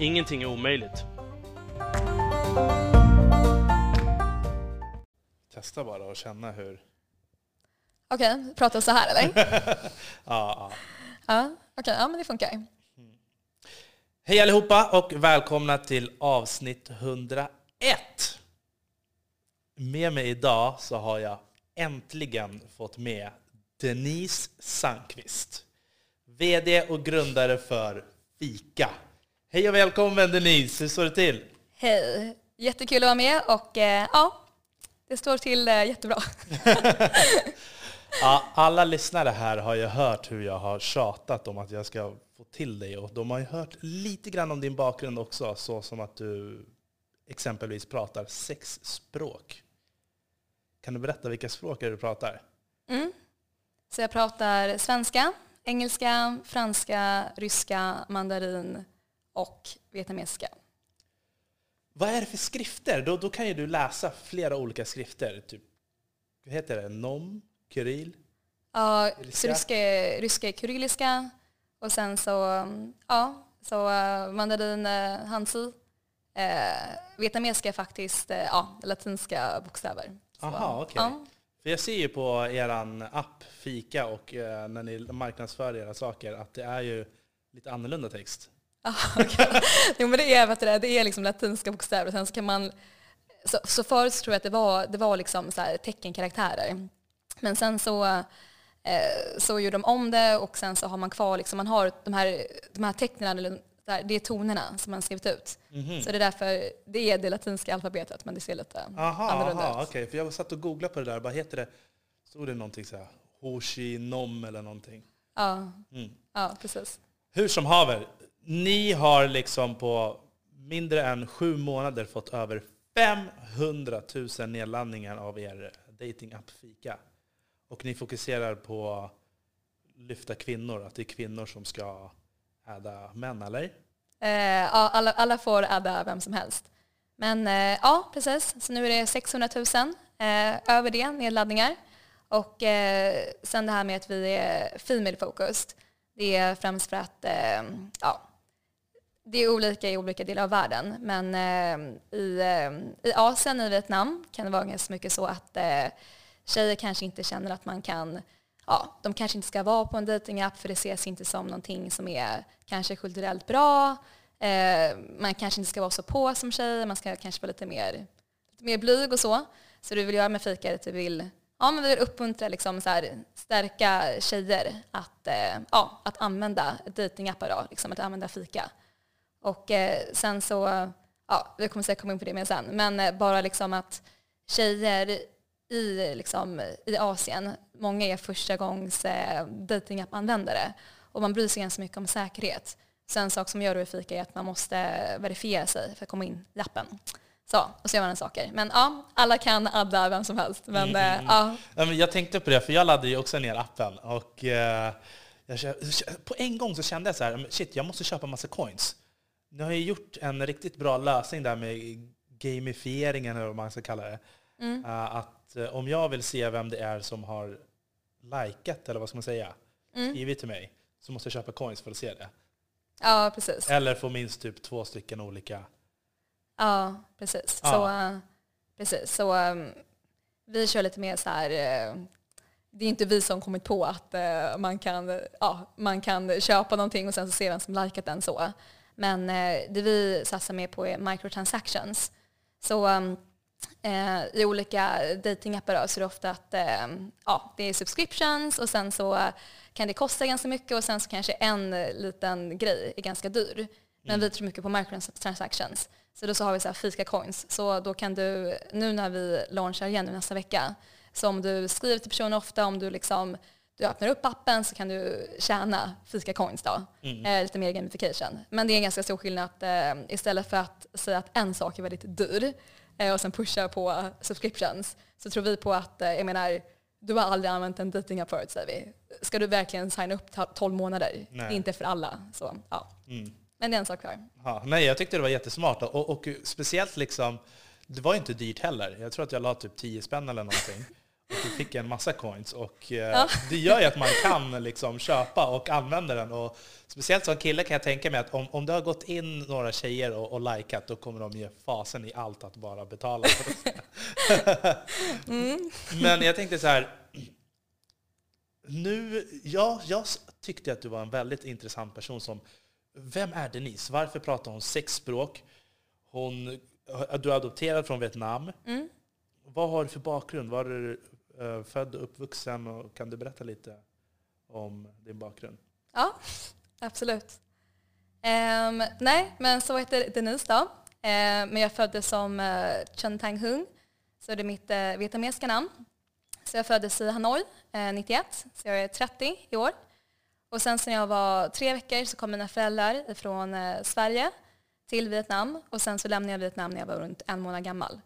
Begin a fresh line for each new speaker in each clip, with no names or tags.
Ingenting är omöjligt.
Testa bara och känna hur...
Okej, prata så här eller?
Ja, ja.
ja, okej, ja men det funkar.
Hej allihopa och välkomna till avsnitt 101. Med mig idag så har jag äntligen fått med Denise Sandqvist. VD och grundare för Fika. Hej och välkommen Denise, hur står det till?
Hej, jättekul att vara med och eh, ja, det står till eh, jättebra.
Ja, alla lyssnare här har ju hört hur jag har tjatat om att jag ska få till dig och de har ju hört lite grann om din bakgrund också, så som att du exempelvis pratar sex språk. Kan du berätta vilka språk du pratar?
Mm. Så jag pratar svenska, engelska, franska, ryska, mandarin och vietnamesiska.
Vad är det för skrifter? Då, då kan ju du läsa flera olika skrifter. Typ, vad heter det? Nom? Kyrill?
Ja, så ryska, ryska är kyrilliska och sen så, ja, så uh, mandarin uh, hansi. Uh, vietnamesiska är faktiskt uh, ja, latinska bokstäver. Så,
Aha, okej.
ja.
För jag ser ju på er app Fika och eh, när ni marknadsför era saker att det är ju lite annorlunda text.
Ja, okej. jo, men det är, vet det, det är liksom latinska bokstäver och sen så kan man så, så förut så tror jag att det var, det var liksom så teckenkaraktärer. Men sen så, eh, så gjorde de om det och sen så har man kvar, liksom, man har de här, de här tecknen, eller där, det är tonerna som man skrivit ut.
Mhm.
Så det är därför det är det latinska alfabetet men det ser lite
Aha,
annorlunda
aha
ut.
okej. För jag satt och googlade på det där. Vad heter det? Stod det någonting så här? Hoshi Nom eller någonting?
Ja,
Mm.
ja, precis.
Hur som haver, ni har liksom på mindre än sju månader fått över 500 000 nedladdningar av er datingapp Fika. Och ni fokuserar på att lyfta kvinnor, att det är kvinnor som ska äda män, eller?
Eh, ja, alla, alla får adda vem som helst. Men eh, ja, precis. Så nu är det 600 000 eh, över det, nedladdningar. Och eh, sen det här med att vi är female focused. Det är främst för att eh, ja, det är olika i olika delar av världen. Men eh, i, eh, i Asien, i Vietnam, kan det vara ganska mycket så att eh, tjejer kanske inte känner att man kan ja, de kanske inte ska vara på en dejtingapp för det ses inte som någonting som är kanske kulturellt bra. Eh, man kanske inte ska vara så på som tjej, man ska kanske vara lite mer, lite mer blyg och så. Så du vill göra med fika är att du vill, ja, men vi vill uppmuntra, liksom, så här, stärka tjejer att, eh, ja, att använda dejtingappar då, liksom, att använda fika. Och eh, sen så, ja, vi kommer säkert komma in på det mer sen, men eh, bara liksom att tjejer i, liksom, i Asien, många är första gångs eh, datingapp-användare och man bryr sig ganska mycket om säkerhet. Så en sak som gör det i fika är att man måste verifiera sig för att komma in i appen. Så, och så gör man den saker. Men ja, alla kan adda vem som helst. Men eh, ja,
jag tänkte på det, för jag laddade ju också ner appen. Och eh, jag, på en gång så kände jag så här, shit, jag måste köpa massa coins. Ni har ju gjort en riktigt bra lösning där med gamifieringen, eller vad man ska kalla det.
mm,
Eh, att eh, om jag vill se vem det är som har likat, eller vad ska man säga,
mm,
skrivit till mig, så måste jag köpa coins för att se det.
ja precis.
Eller få minst typ två stycken olika.
Ja, precis.
Ja.
Så, eh, precis. så um, vi kör lite mer så här, eh, det är inte vi som kommit på att eh, man, kan, ja, man kan köpa någonting och sen så se vem som likat den så. Men eh, det vi satsar mer på är microtransactions. Så um, eh, i olika datingappar så är det ofta att eh, ja, det är subscriptions och sen så kan det kosta ganska mycket och sen så kanske en liten grej är ganska dyr. Men vi tror mycket på microtransactions. Så då så har vi så här fika coins. Så då kan du, nu när vi launchar igen nu nästa vecka, så om du skriver till personen ofta, om du liksom du öppnar upp appen så kan du tjäna fika coins då.
Mm.
Eh, lite mer gamification. Men det är en ganska stor skillnad att eh, istället för att säga att en sak är väldigt dyr eh, och sen pusha på subscriptions så tror vi på att, eh, jag menar, du har aldrig använt en datingapp förut säger vi. Ska du verkligen signa upp to- 12 månader?
Nej.
Det är inte för alla. Så, ja.
Mm.
Men det är en sak kvar.
Ja, nej, jag tyckte det var jättesmart. Och, och speciellt liksom, det var inte dyrt heller. Jag tror att jag la typ 10 spänn eller någonting. Och du fick en massa coins. Och eh,
Ja.
det gör ju att man kan liksom köpa och använda den. Och speciellt som kille kan jag tänka mig att om, om det har gått in några tjejer och, och likat, då kommer de ge fasen i allt att bara betala. Men jag tänkte så här, nu, ja, jag tyckte att du var en väldigt intressant person som vem är Denise? Varför pratar hon sex språk? Hon, du är adopterad från Vietnam.
Mm.
Vad har du för bakgrund? Var du Eh, född och uppvuxen? Och kan du berätta lite om din bakgrund?
Ja, absolut. Um, nej, men så heter Denise då. Ehm, men jag föddes som uh, Chen Tang Hung, så det är mitt uh, vietnamesiska namn. Så jag föddes i Hanoi uh, 91, så jag är 30 i år. Och sen när jag var tre veckor så kom mina föräldrar från uh, Sverige till Vietnam och sen så lämnade jag Vietnam när jag var runt en månad gammal.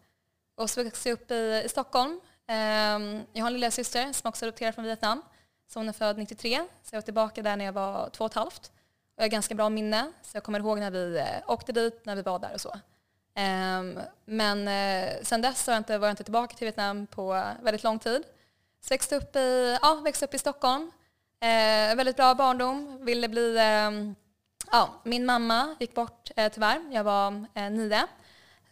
Och så växte jag upp i, i Stockholm. Ehm, jag har en lilla syster som också är adopterad från Vietnam. Så hon är född 93, så jag var tillbaka där när jag var två och ett halvt. Och jag har ganska bra minne, så jag kommer ihåg när vi eh, åkte dit, när vi var där och så. Ehm, men eh, sen dess har jag inte, var jag inte tillbaka till Vietnam på väldigt lång tid. Så växte upp i, ja, växte upp i Stockholm. Eh, väldigt bra barndom, ville bli... Ehm, ja, min mamma gick bort tyvärr, jag var nio.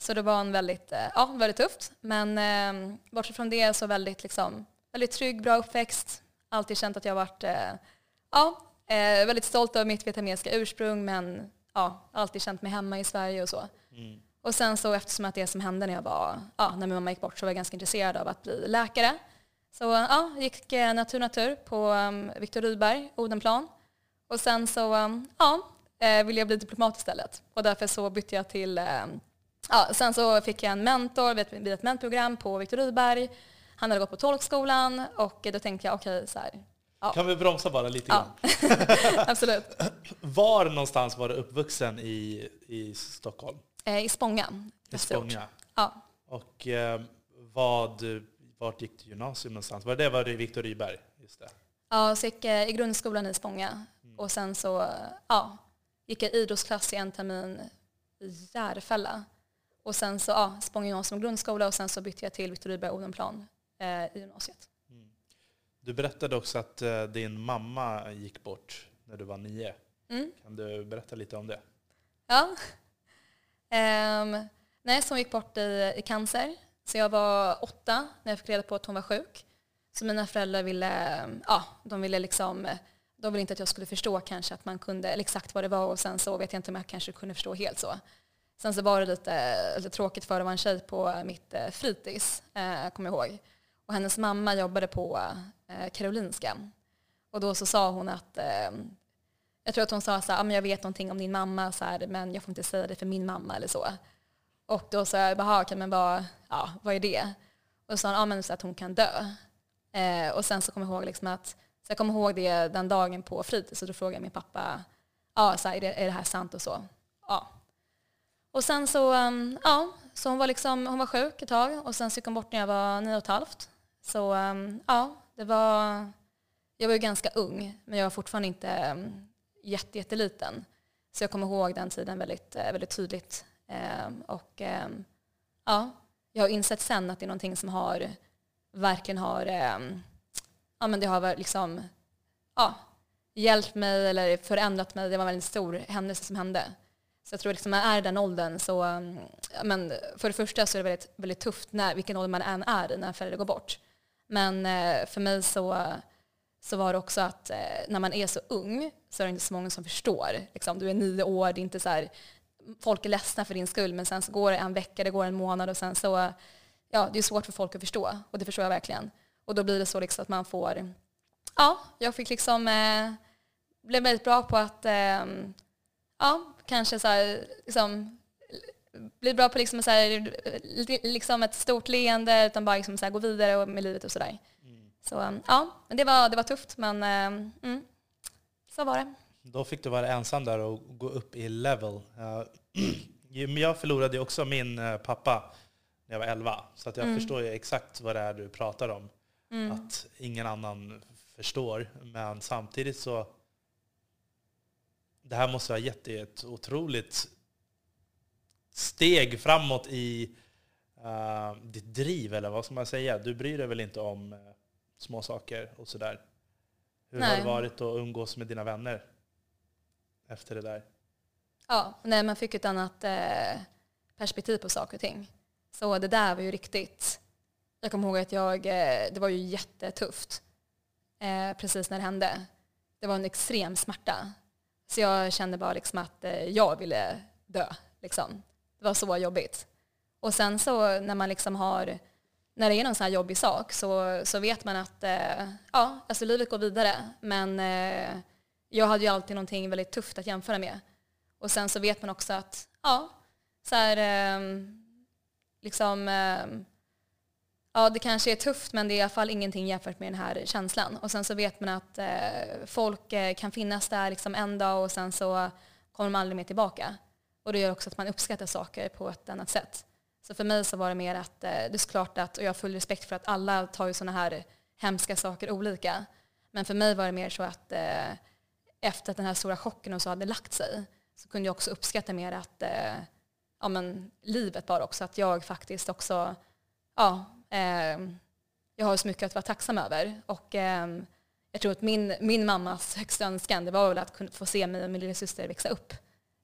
Så det var en väldigt, eh, ja, väldigt tufft. Men eh, bortsett från det så väldigt, liksom, väldigt trygg, bra uppväxt. Alltid känt att jag varit eh, ja, eh, väldigt stolt över mitt vietnamesiska ursprung men ja, alltid känt mig hemma i Sverige och så. Och sen så eftersom att det som hände när jag var, ja, när min mamma gick bort så var jag ganska intresserad av att bli läkare. Så ja, gick eh, natur natur på um, Viktor Rydberg, Odenplan. Och sen så um, ja, eh, ville jag bli diplomat istället. Och därför så bytte jag till, eh, ja, sen så fick jag en mentor vid ett, vid ett mentorprogram på Viktor Rydberg. Han hade gått på tolkskolan och då tänkte jag okej så här, Ja.
Kan vi bromsa bara lite
Ja.
grann?
absolut.
Var någonstans var du uppvuxen i, i Stockholm?
Eh, I Spånga.
I. Spånga?
Ja.
Och eh, vad, vart gick du gymnasium någonstans? Var det var det i Viktor Rydberg? Just det.
Ja, så gick jag i grundskolan i Spånga. Och sen så ja, gick jag idrottsklass i en termin i Järfälla. Och sen så ja, Spånga gymnasium och grundskola och sen så bytte jag till Viktor Rydberg Odenplan eh, i gymnasiet.
Du berättade också att eh, din mamma gick bort när du var nio.
Mm.
Kan du berätta lite om det?
Ja. Um, nej, hon gick bort i, i cancer. Så jag var åtta när jag fick reda på att hon var sjuk. Så mina föräldrar ville, ja, de ville liksom, de ville inte att jag skulle förstå kanske att man kunde, eller exakt vad det var och sen så vet jag inte om jag kanske kunde förstå helt så. Sen så var det lite, lite tråkigt för det var en tjej på mitt eh, fritids, eh, kommer jag ihåg. Och hennes mamma jobbade på eh, Karolinska. Och då så sa hon att eh, jag tror att hon sa så här, ah, jag vet någonting om din mamma, så här, men jag får inte säga det för min mamma eller så. Och då sa jag, ah, okay, men vad, ja, vad är det? Och då sa hon, ja men så att hon kan dö. Eh, och sen så kommer jag ihåg liksom att, så jag kommer ihåg det den dagen på fritids, och då frågade jag min pappa, ja, så här, är, det, är det här sant och så? Ja. Och sen så, um, ja, så hon var, liksom, hon var sjuk ett tag och sen så gick hon bort när jag var nio och ett halvt. Så um, ja, det var, jag var ju ganska ung, men jag var fortfarande inte um, jätte, jätteliten. Så jag kommer ihåg den tiden väldigt, eh, väldigt tydligt. Ehm, och ehm, ja, jag har insett sen att det är någonting som har verkligen har, ehm, ja men det har liksom, ja, hjälpt mig eller förändrat mig. Det var en väldigt stor händelse som hände. Så jag tror liksom när man är i den åldern så, mm, ja, men för det första så är det väldigt, väldigt tufft när, vilken ålder man än är i när föräldrar går bort. Men eh, för mig så, så var det också att eh, när man är så ung så är det inte så många som förstår. Liksom, du är nio år, det är inte så här, folk är ledsna för din skull men sen så går det en vecka, det går en månad och sen så, ja det är svårt för folk att förstå och det förstår jag verkligen. Och då blir det så liksom att man får, ja, jag fick liksom, eh, blev väldigt bra på att, eh, ja, kanske så här, liksom, bli bra på liksom, så här, li- liksom ett stort leende utan bara liksom så här, gå vidare med livet och sådär. Så um, ja, det var, det var tufft men eh, mm, så var det.
Då fick du vara ensam där och gå upp i level. Uh, jag förlorade också min uh, pappa när jag var 11. Så att jag
Mm.
förstår ju exakt vad det är du pratar om.
Mm.
Att ingen annan förstår. Men samtidigt så... Det här måste ha gett dig ett otroligt steg framåt i uh, ditt driv, eller vad ska man säga? Du bryr dig väl inte om uh, små saker och sådär? Hur har
Nej.
det varit att umgås med dina vänner efter det där?
Ja, nej, man fick ett annat eh, perspektiv på saker och ting. Så det där var ju riktigt... Jag kommer ihåg att jag, eh, det var ju jättetufft eh, precis när det hände. Det var en extrem smärta. Så jag kände bara liksom att eh, jag ville dö. Liksom. Det var så jobbigt. Och sen så när man liksom har, när det är någon sån här jobbig sak så, så vet man att eh, ja, alltså livet går vidare. Men eh, jag hade ju alltid någonting väldigt tufft att jämföra med. Och sen så vet man också att, ja, så här, ehm, liksom, ehm, ja det kanske är tufft men det är i alla fall ingenting jämfört med den här känslan. Och sen så vet man att eh, folk eh, kan finnas där liksom en dag och sen så kommer de aldrig mer tillbaka. Och det gör också att man uppskattar saker på ett annat sätt. Så för mig så var det mer att, eh, det är såklart att, och jag har full respekt för att alla tar ju sådana här hemska saker olika. Men för mig var det mer så att eh, efter att den här stora chocken och så hade lagt sig så kunde jag också uppskatta mer att eh, ja, men, livet bara också. Att jag faktiskt också, ja, jag har så mycket att vara tacksam över. Och eh, jag tror att min, min mammas högsta önskan det var väl att få se mig och min lillasyster växa upp.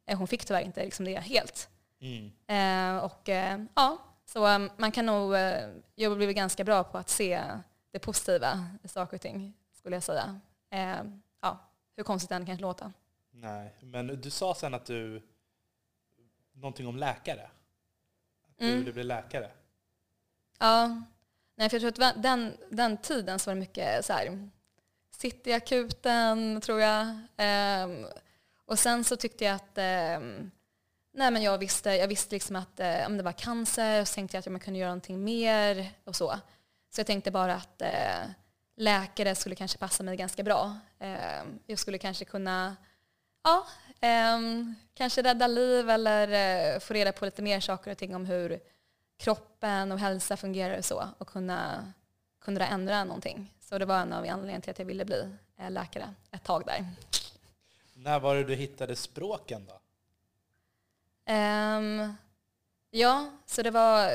Eh, hon fick tyvärr inte liksom det helt.
Mm.
Eh, och ja, så man kan nog, eh, jag blivit ganska bra på att se det positiva i saker och ting, skulle jag säga. Ja, hur konstigt det än kan låta.
Nej, men du sa sen att du... Någonting om läkare. Att du
Mm.
ville bli läkare.
Ja, nej, för jag tror att den, den tiden så var det mycket så här, sitt i akuten tror jag. Ehm, och sen så tyckte jag att ehm, nej, men jag visste, jag visste liksom att eh, om det var cancer och så tänkte jag att jag kunde göra någonting mer och så. Så jag tänkte bara att eh, läkare skulle kanske passa mig ganska bra. Ehm, jag skulle kanske kunna ja, ehm, kanske rädda liv eller eh, få reda på lite mer saker och ting om hur kroppen och hälsa fungerar och så och kunna, kunna ändra någonting. Så det var en av anledningarna till att jag ville bli eh, läkare ett tag där.
När var det du hittade språken då?
Ehm, ja, så det var,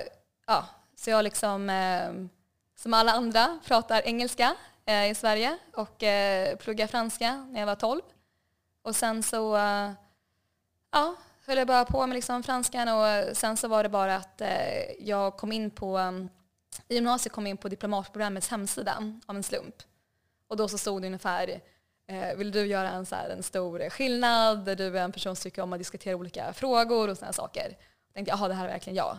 ja, så jag liksom, ehm, som alla andra, pratar engelska eh, i Sverige och eh, pluggar franska när jag var 12. Och sen så, eh, ja, höll jag bara på med liksom franskan och sen så var det bara att eh, jag kom in på, mm, i gymnasiet kom jag in på diplomatprogrammets hemsida av en slump. Och då så stod det ungefär Eh, vill du göra en, så här, en stor skillnad där du är en person som tycker om att diskutera olika frågor och sådana saker? Jag tänkte jaha, det här är verkligen jag.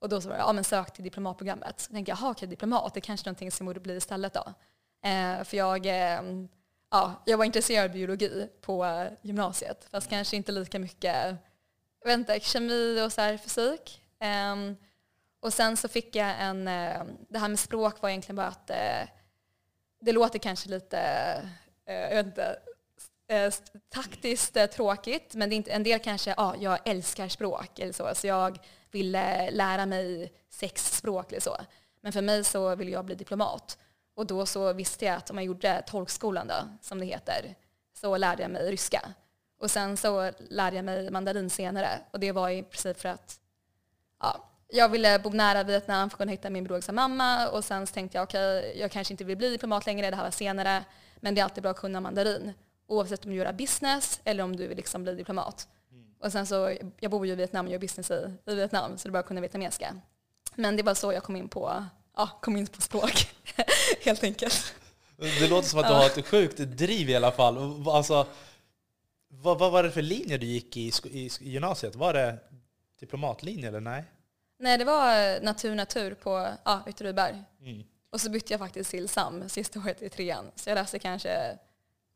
Och då så var det, ja men sök till diplomatprogrammet. Så tänkte jag, jaha, okej, diplomat, det är kanske är någonting som borde bli istället då. Eh, för jag, eh, ja, jag var intresserad av biologi på eh, gymnasiet, fast kanske inte lika mycket vet inte, kemi och så här, fysik. Um, och sen så fick jag en, eh, det här med språk var egentligen bara att eh, det låter kanske lite, eh, jag vet inte, taktiskt tråkigt, men det är inte, en del kanske, ja, jag älskar språk eller så, så jag ville lära mig sex språk eller så. Men för mig så ville jag bli diplomat. Och då så visste jag att om jag gjorde tolkskolan då, som det heter, så lärde jag mig ryska. Och sen så lärde jag mig mandarin senare. Och det var i princip för att ja, jag ville bo nära Vietnam för att kunna hitta min biologiska mamma. Och sen så tänkte jag okej, jag kanske inte vill bli diplomat längre, det här var senare. Men det är alltid bra att kunna mandarin. Oavsett om du gör business eller om du vill liksom bli diplomat. Och sen så, jag bor ju i Vietnam och gör business i, i Vietnam, så det är bra att kunna vietnamesiska. Men det var så jag kom in på, ja, kom in på språk, helt enkelt.
Det låter som att du har ett sjukt driv i alla fall. Alltså, vad, vad var det för linje du gick i, i gymnasiet? Var det diplomatlinje eller nej?
Nej, det var natur, natur på ja, Ytterbyberg.
Mm.
Och så bytte jag faktiskt till SAM sista året i trean. Så jag läste kanske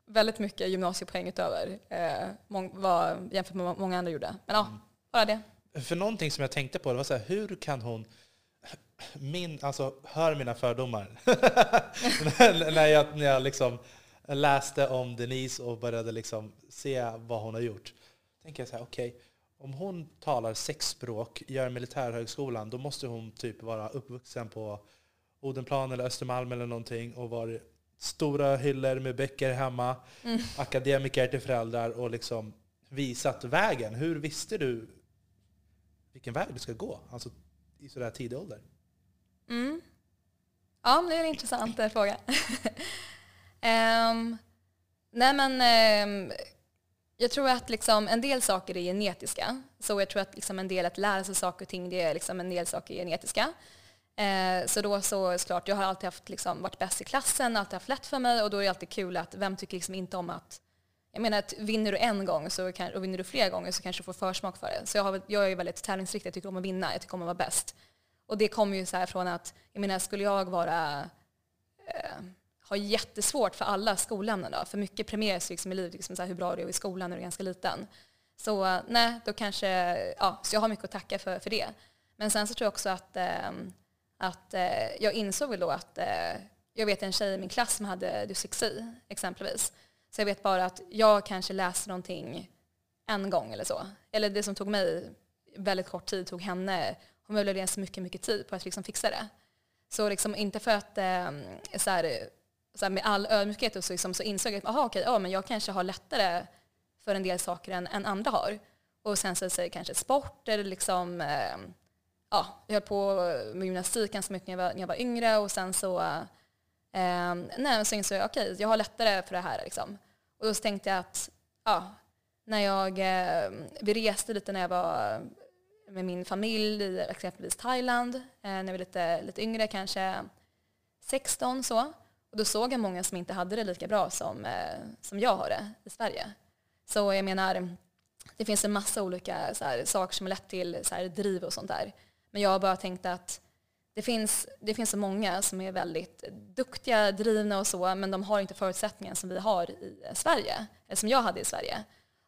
väldigt mycket gymnasiepoäng utöver eh, vad, jämfört med vad många andra gjorde. Men ja, bara det.
För någonting som jag tänkte på, det var så här, hur kan hon... min, alltså hör mina fördomar. när jag, när jag liksom läste om Denise och började liksom se vad hon har gjort. tänker jag så här, okej, okay, om hon talar sex språk, gör militärhögskolan, då måste hon typ vara uppvuxen på Odenplan eller Östermalm eller någonting och var stora hyllor med böcker hemma, mm. akademiker till föräldrar och liksom visat vägen. Hur visste du vilken väg du ska gå alltså, i sådär tidig ålder?
Mm. Ja, det är en intressant eh, fråga. um, nej men um, jag tror att liksom en del saker är genetiska. Så jag tror att liksom en del att lära sig saker och ting, det är liksom en del saker genetiska. Eh, så då så såklart, jag har alltid haft, liksom, varit bäst i klassen, alltid haft lätt för mig och då är det alltid kul att vem tycker liksom inte om att jag menar att vinner du en gång så kan, och vinner du flera gånger så kanske du får försmak för det. Så jag, har, jag är väldigt tävlingsriktad, jag tycker om att vinna, jag tycker om att vara bäst. Och det kommer ju så här från att, jag menar skulle jag vara, eh, har jättesvårt för alla skolämnen då, för mycket premieras liksom i livet, liksom så här, hur bra du är i skolan när du är ganska liten. Så nej, då kanske, ja, så jag har mycket att tacka för, för det. Men sen så tror jag också att eh, att eh, jag insåg väl då att eh, jag vet en tjej i min klass som hade dyslexi exempelvis. Så jag vet bara att jag kanske läste någonting en gång eller så. Eller det som tog mig väldigt kort tid tog henne, hon behövde ganska mycket, mycket tid på att liksom fixa det. Så liksom inte för att, eh, så här, så här med all ödmjukhet så, liksom, så insåg jag att aha, okej, ja, men jag kanske har lättare för en del saker än, än andra har. Och sen så säger kanske sport eller liksom eh, ja, jag höll på med gymnastik ganska mycket när jag var, när jag var yngre och sen så, eh, nej, så insåg jag okej, okay, jag har lättare för det här. Liksom. Och då så tänkte jag att ja, när jag, eh, vi reste lite när jag var med min familj i exempelvis Thailand, eh, när jag var lite, lite yngre, kanske 16 så. Och då såg jag många som inte hade det lika bra som, eh, som jag har det i Sverige. Så jag menar, det finns en massa olika så här, saker som har lett till så här, driv och sånt där. Men jag har bara tänkt att det finns, det finns så många som är väldigt duktiga, drivna och så, men de har inte förutsättningar som vi har i Sverige, eller som jag hade i Sverige.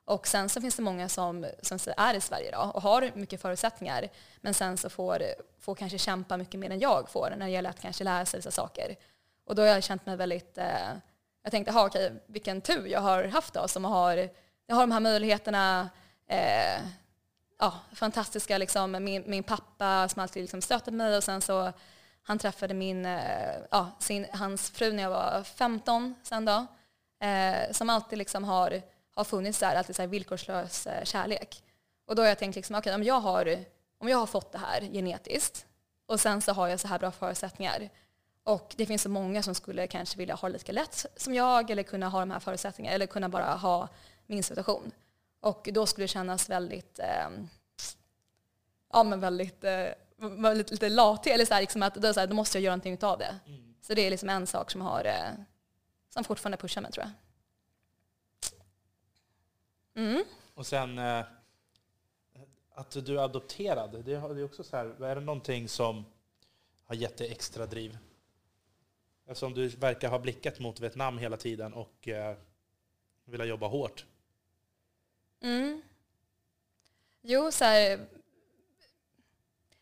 Och sen så finns det många som, som är i Sverige idag och har mycket förutsättningar, men sen så får, får kanske kämpa mycket mer än jag får när det gäller att kanske lära sig vissa saker. Och då har jag känt mig väldigt, eh, jag tänkte, okej, vilken tur jag har haft då, som har, jag har de här möjligheterna, eh, ja, fantastiska, liksom, min, min pappa som alltid liksom stöttat mig och sen så han träffade min, eh, ja, sin, hans fru när jag var 15 sen då. Eh, som alltid liksom har, har funnits där, alltid så här villkorslös eh, kärlek. Och då har jag tänkt liksom, okay, om, jag har, om jag har fått det här genetiskt och sen så har jag så här bra förutsättningar och det finns så många som skulle kanske vilja ha lika lätt som jag eller kunna ha de här förutsättningarna eller kunna bara ha min situation. Och då skulle det kännas väldigt, eh, ja men väldigt, eh, väldigt lite lat, eller så här, liksom att då, så här, då måste jag göra någonting av det. Mm. Så det är liksom en sak som har, eh, som fortfarande pushar mig tror jag.
Mm. Och sen eh, att du är adopterad, det är också så här, är det någonting som har gett dig extra driv? Eftersom du verkar ha blickat mot Vietnam hela tiden och eh, vill jobba hårt.
Mm. Jo, så här,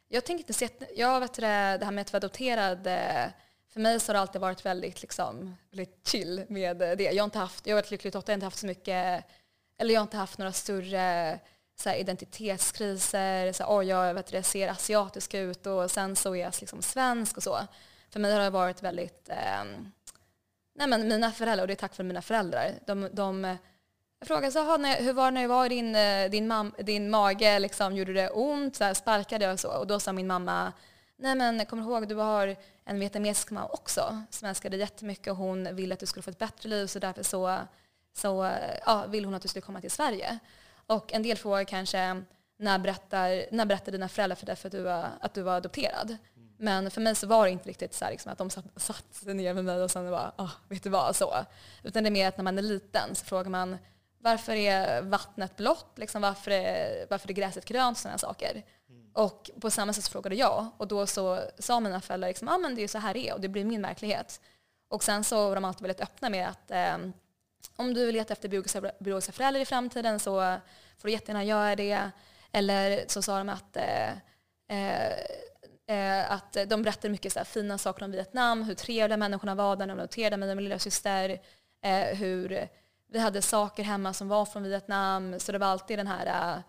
jag tänker inte så jag vet det, det här med att vara adopterad, eh, för mig så har det alltid varit väldigt, liksom, väldigt chill med det. Jag har inte haft, jag har varit lycklig dotter, jag har inte haft så mycket, eller jag har inte haft några större så här, identitetskriser, så här, oh, jag vet det, ser asiatisk ut och sen så är jag liksom svensk och så. För mig har det varit väldigt, eh, nej men mina föräldrar, och det är tack vare mina föräldrar, de, de jag frågade så här, hur var det när du var i din, eh, din, mam, din mage? Liksom, gjorde det ont? Så här, sparkade och så? Och då sa min mamma, nej men kom ihåg, du har en vietnamesisk mamma också som älskar dig jättemycket och hon ville att du skulle få ett bättre liv så därför så, så ja, vill hon att du skulle komma till Sverige. Och en del frågar kanske, när berättar, när berättar dina föräldrar för dig för att du var, att du var adopterad? Men för mig så var det inte riktigt så här, liksom, att de satt, satt sig ner med mig och sen bara, ah, vet du vad, så. Utan det är mer att när man är liten så frågar man, varför är vattnet blått? Liksom, varför, är, varför är gräset grönt? Sådana saker. Mm. Och på samma sätt så frågade jag och då så sa mina föräldrar liksom, ah, men det är så här det är och det blir min verklighet. Och sen så var de alltid väldigt öppna med att eh, om du vill leta efter biologiska, biologiska föräldrar i framtiden så får du jättegärna göra det. Eller så sa de att eh, eh, Eh, att de berättade mycket så här, fina saker om Vietnam, hur trevliga människorna var där, när de noterade mig och min lilla syster, eh, hur vi hade saker hemma som var från Vietnam. Så det var alltid den här, eh,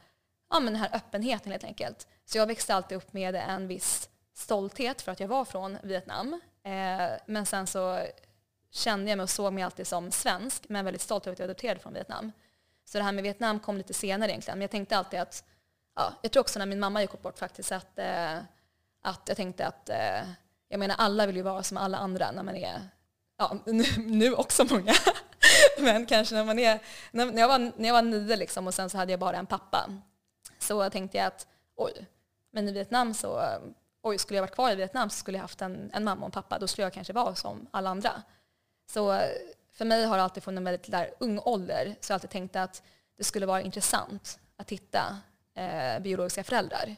ja, men den här öppenheten helt enkelt. Så jag växte alltid upp med en viss stolthet för att jag var från Vietnam. Eh, men sen så kände jag mig och såg mig alltid som svensk, men väldigt stolt över att jag adopterade från Vietnam. Så det här med Vietnam kom lite senare egentligen. Men jag tänkte alltid att, ja, jag tror också när min mamma gick bort faktiskt, att, eh, att jag tänkte att, eh, jag menar alla vill ju vara som alla andra när man är, ja nu, nu också många, men kanske när man är, när, när, jag, var, när jag var nio liksom, och sen så hade jag bara en pappa. Så tänkte jag att, oj, men i Vietnam så, oj, skulle jag varit kvar i Vietnam så skulle jag haft en, en mamma och en pappa, då skulle jag kanske vara som alla andra. Så för mig har det alltid från en väldigt där ung ålder så jag har alltid tänkt att det skulle vara intressant att hitta eh, biologiska föräldrar.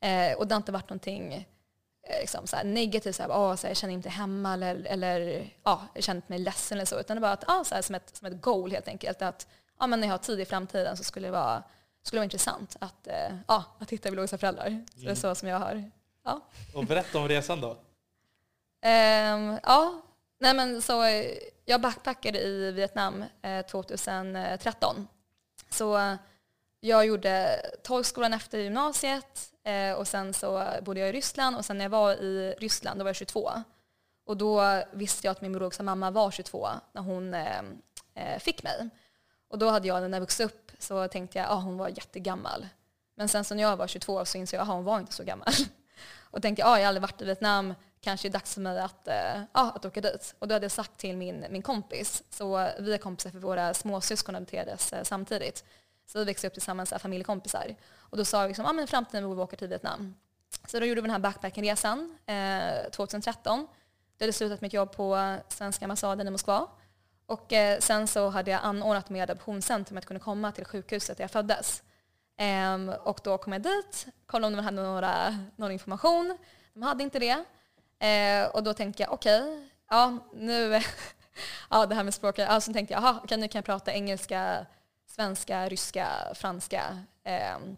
Eh, och det har inte varit någonting eh, liksom, så negativt, så här, oh, så här, jag känner inte hemma eller, eller ja, jag känner mig ledsen eller så, utan det var att, ah, så här, som, ett, som ett goal helt enkelt. Att ja, men när jag har tid i framtiden så skulle det vara, skulle det vara intressant att, eh, ja, att hitta biologiska föräldrar. Mm. Så det är mm. så som jag har. Ja.
Och berätta om resan då.
Um, ja, Nej, men så, jag backpackade i Vietnam eh, 2013. Så jag gjorde tolkskolan efter gymnasiet eh, Eh, och sen så bodde jag i Ryssland och sen när jag var i Ryssland då var jag 22. Och då visste jag att min biologiska mamma var 22 när hon eh, eh, fick mig. Och då hade jag, när jag vuxit upp, så tänkte jag att ah, hon var jättegammal. Men sen så när jag var 22 så insåg jag att hon var inte så gammal. Och tänkte ah, jag har aldrig varit i Vietnam, kanske är det dags för mig att, eh, ah, att åka dit. Och då hade jag sagt till min, min kompis, så vi är kompisar för våra småsyskon adopterades eh, samtidigt. Så vi växte upp tillsammans, som familjekompisar. Och då sa vi liksom, ah, men i framtiden vill vi åka till Vietnam. Så då gjorde vi den här backpackingresan eh, 2013. Då hade slutat mitt jobb på svenska ambassaden i Moskva. Och eh, sen så hade jag anordnat med adoptionscentrum att kunna komma till sjukhuset där jag föddes. Um, och då kom jag dit, kollade om de hade några, någon information. De hade inte det. Uh, och då tänkte jag, okej, okay, ja nu, ja det här med språket, alltså tänkte jag, aha, okay, nu kan jag prata engelska, svenska, ryska, franska. Ehm,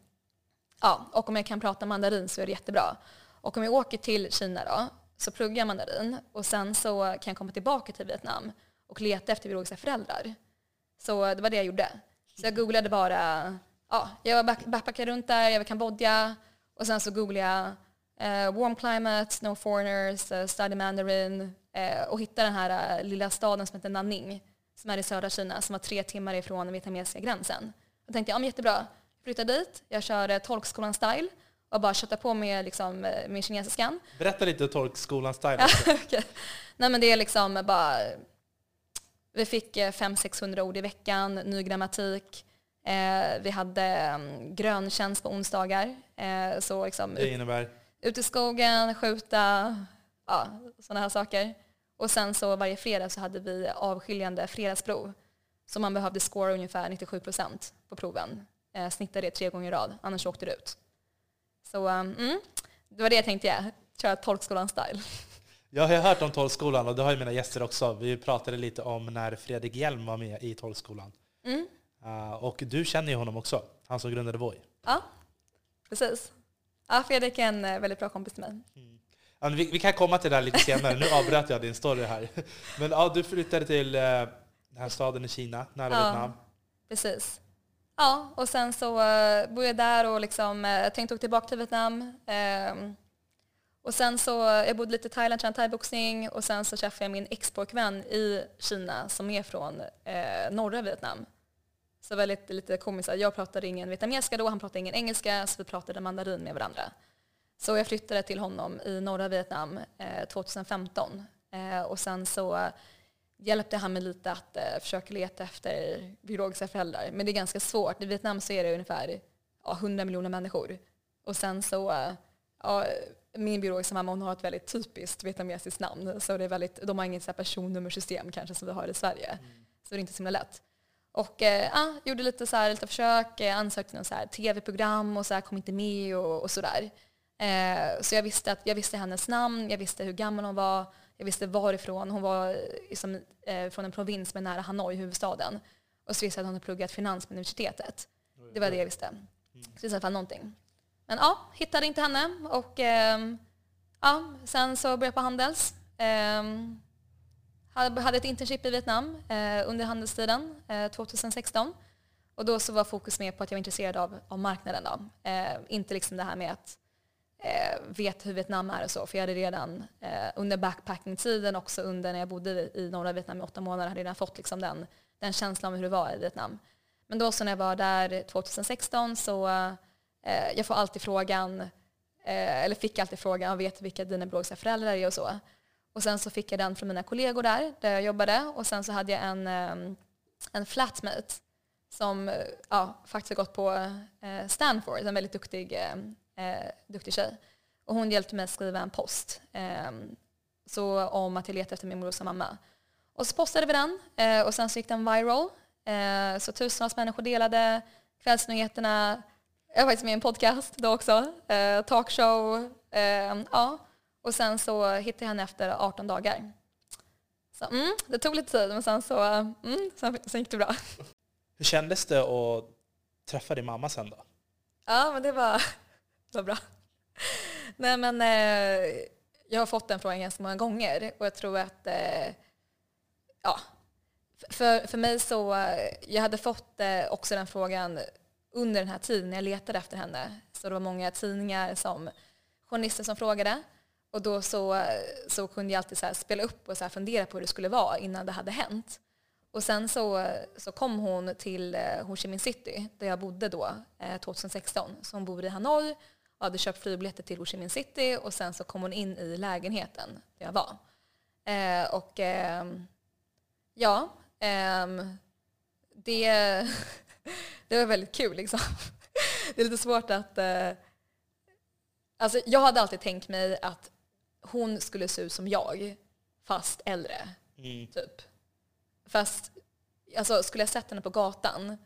ja, och om jag kan prata mandarin så är det jättebra. Och om jag åker till Kina då, så pluggar jag mandarin och sen så kan jag komma tillbaka till Vietnam och leta efter biologiska föräldrar. Så det var det jag gjorde. Så jag googlade bara ja, jag back, backpackade runt där, jag var i Kambodja och sen så googlade jag eh, warm climate, no foreigners, eh, study mandarin eh, och hittade den här eh, lilla staden som heter Nanning som är i södra Kina som var tre timmar ifrån den vietnamesiska gränsen. Då tänkte jag, ja men jättebra, jag flyttar dit, jag kör tolkskolan style och bara köttar på med liksom, min kinesiskan.
Berätta lite tolkskolan style.
okay. Nej men det är liksom bara, vi fick 500-600 ord i veckan, ny grammatik, Eh, vi hade um, gröntjänst på onsdagar. Eh, så liksom,
det innebär? Ut,
ut i skogen, skjuta, ja, sådana här saker. Och sen så varje fredag så hade vi avskiljande fredagsprov. Så man behövde score ungefär 97 procent på proven. Eh, snittade det tre gånger i rad, annars åkte du ut. Så um, mm, det var det jag tänkte köra tolkskolan-style.
Jag har hört om tolkskolan och det har ju mina gäster också. Vi pratade lite om när Fredrik Hjelm var med i tolkskolan. Mm. Uh, och du känner ju honom också, han som grundade Voi.
Ja, precis. Ja, Fredrik är en eh, väldigt bra kompis till mig.
Mm. Vi, vi, kan komma till det här lite senare, nu avbröt jag din story här. Men ja, du flyttade till uh, den här staden i Kina, nära ja, Vietnam.
Precis. Ja, och sen så uh, bor jag där och liksom, uh, tänkte åka tillbaka till Vietnam. Uh, och sen så, jag bodde lite i Thailand, tränade thaiboxning och sen så träffade jag min ex-pojkvän i Kina som är från eh, norra Vietnam. Så lite, lite komiskt. Jag pratade ingen vietnamesiska då, han pratade ingen engelska, så vi pratade mandarin med varandra. Så jag flyttade till honom i norra Vietnam eh, 2015. Eh, och sen så hjälpte han mig lite att eh, försöka leta efter biologiska föräldrar. Men det är ganska svårt. I Vietnam så är det ungefär ja, 100 miljoner människor. Och sen så, ja, min biologiska mamma hon har ett väldigt typiskt vietnamesiskt namn. Så det är väldigt, de har inget personnummersystem kanske som vi har i Sverige. Mm. Så det är inte så himla lätt. Och eh, ah, gjorde lite, så här, lite försök, eh, ansökte till tv-program och så här, kom inte med och, och sådär. Eh, så jag visste, att, jag visste hennes namn, jag visste hur gammal hon var, jag visste varifrån. Hon var liksom, eh, från en provins med nära Hanoi, huvudstaden. Och så visste jag att hon hade pluggat finans på universitetet. Det var det jag visste. Så det i alla fall någonting. Men ja, hittade inte henne och eh, ja, sen så började jag på Handels. Um, hade ett internship i Vietnam eh, under handelstiden eh, 2016. Och då så var fokus mer på att jag var intresserad av, av marknaden. Då. Eh, inte liksom det här med att eh, hur Vietnam är och så. För jag hade redan eh, under backpacking-tiden, också under när jag bodde i norra Vietnam i åtta månader, hade jag redan fått liksom den, den känslan av hur det var i Vietnam. Men då så när jag var där 2016 så eh, jag får alltid frågan, eh, eller fick alltid frågan, vet vilka dina biologiska föräldrar är och så. Och sen så fick jag den från mina kollegor där, där jag jobbade. Och sen så hade jag en, eh, en flatmate som eh, ja, faktiskt har gått på eh, Stanford, en väldigt duktig, eh, duktig tjej. Och hon hjälpte mig skriva en post eh, så om att jag letade efter min morsa mamma. Och så postade vi den eh, och sen så gick den viral. Eh, så tusentals människor delade kvällsnyheterna. Jag var faktiskt med i en podcast då också, talkshow. ja. Och sen så hittade jag henne efter 18 dagar. Så mm, det tog lite tid, men sen så mm, sen, sen gick det bra.
Hur kändes det att träffa din mamma sen då?
Ja, men det var, vad bra. Nej, men eh, jag har fått den frågan ganska många gånger och jag tror att eh, ja, för, för mig så, eh, jag hade fått eh, också den frågan under den här tiden när jag letade efter henne. Så det var många tidningar som journalister som frågade. Och då så, eh, så kunde jag alltid så spela upp och så fundera på hur det skulle vara innan det hade hänt. Och sen så, eh, så kom hon till Ho Chi Minh City, där jag bodde då, 2016. Så hon bor i Hanoi hade köpt flygbiljetter till Ho Chi Minh City och sen så kom hon in i lägenheten där jag var. Eh, och eh, ja, eh, det, det var väldigt kul liksom. Det är lite svårt att... Eh, alltså jag hade alltid tänkt mig att hon skulle se ut som jag, fast äldre. Mm. Typ. Fast alltså, skulle jag sett henne på gatan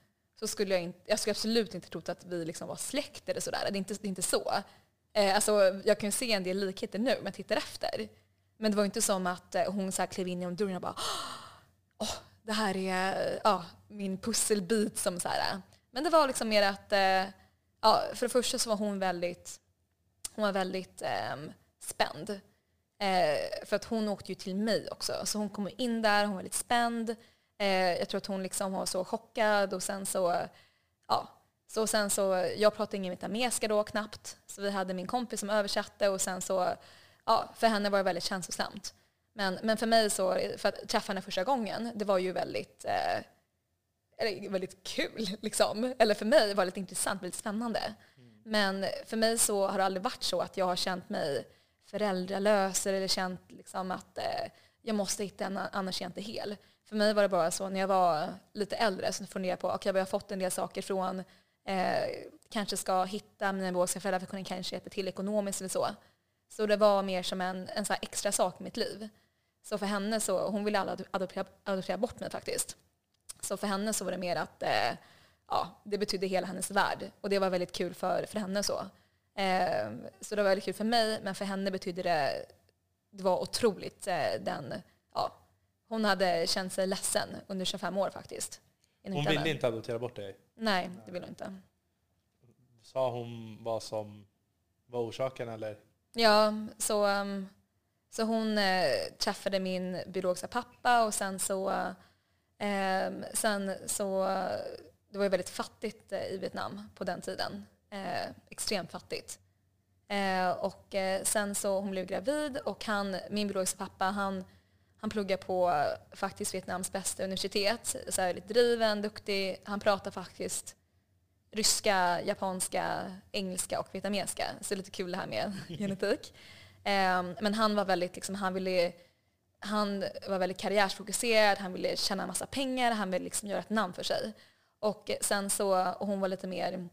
så skulle jag, inte, jag skulle absolut inte trott att vi liksom var släkt eller sådär. Det är inte, det är inte så. Eh, alltså, jag kan ju se en del likheter nu om jag tittar efter. Men det var inte som att eh, hon så här klev in genom dörren och bara Åh, det här är ja, min pusselbit. Som så här. Men det var liksom mer att, eh, ja, för det första så var hon väldigt, hon var väldigt eh, spänd. Eh, för att hon åkte ju till mig också. Så hon kom in där, hon var lite spänd. Eh, jag tror att hon liksom var så chockad och sen så, ja. Så sen så, jag pratade ingen vietnamesiska då knappt. Så vi hade min kompis som översatte och sen så, ja, för henne var det väldigt känslosamt. Men, men för mig så, för att träffa henne första gången, det var ju väldigt, eh, väldigt kul liksom. Eller för mig var det lite intressant, väldigt spännande. Mm. Men för mig så har det aldrig varit så att jag har känt mig föräldralös eller känt liksom att eh, jag måste hitta en, annars är jag inte hel. För mig var det bara så när jag var lite äldre så funderade jag på, okej okay, jag har fått en del saker från, eh, kanske ska hitta mina biologiska föräldrar för att kunna kanske hjälpa till ekonomiskt eller så. Så det var mer som en, en så extra sak i mitt liv. Så för henne så, hon ville aldrig adoptera, adoptera bort mig faktiskt. Så för henne så var det mer att eh, ja, det betydde hela hennes värld. Och det var väldigt kul för, för henne så. Eh, så det var väldigt kul för mig, men för henne betydde det, det var otroligt eh, den, ja, hon hade känt sig ledsen under 25 år faktiskt.
Hon ville inte adoptera bort dig?
Nej, det ville hon inte.
Sa hon vad som var orsaken eller?
Ja, så, um, så hon eh, träffade min biologiska pappa och sen så, eh, sen så, det var ju väldigt fattigt eh, i Vietnam på den tiden eh, extremt fattigt. Och sen så hon blev gravid och han, min biologiska pappa, han, han pluggar på faktiskt Vietnams bästa universitet. Så här, lite driven, duktig. Han pratar faktiskt ryska, japanska, engelska och vietnamesiska. Så det är lite kul det här med genetik. Eh, men han var väldigt, liksom, han ville han var väldigt karriärsfokuserad, han ville tjäna en massa pengar, han ville liksom göra ett namn för sig. Och sen så, och hon var lite mer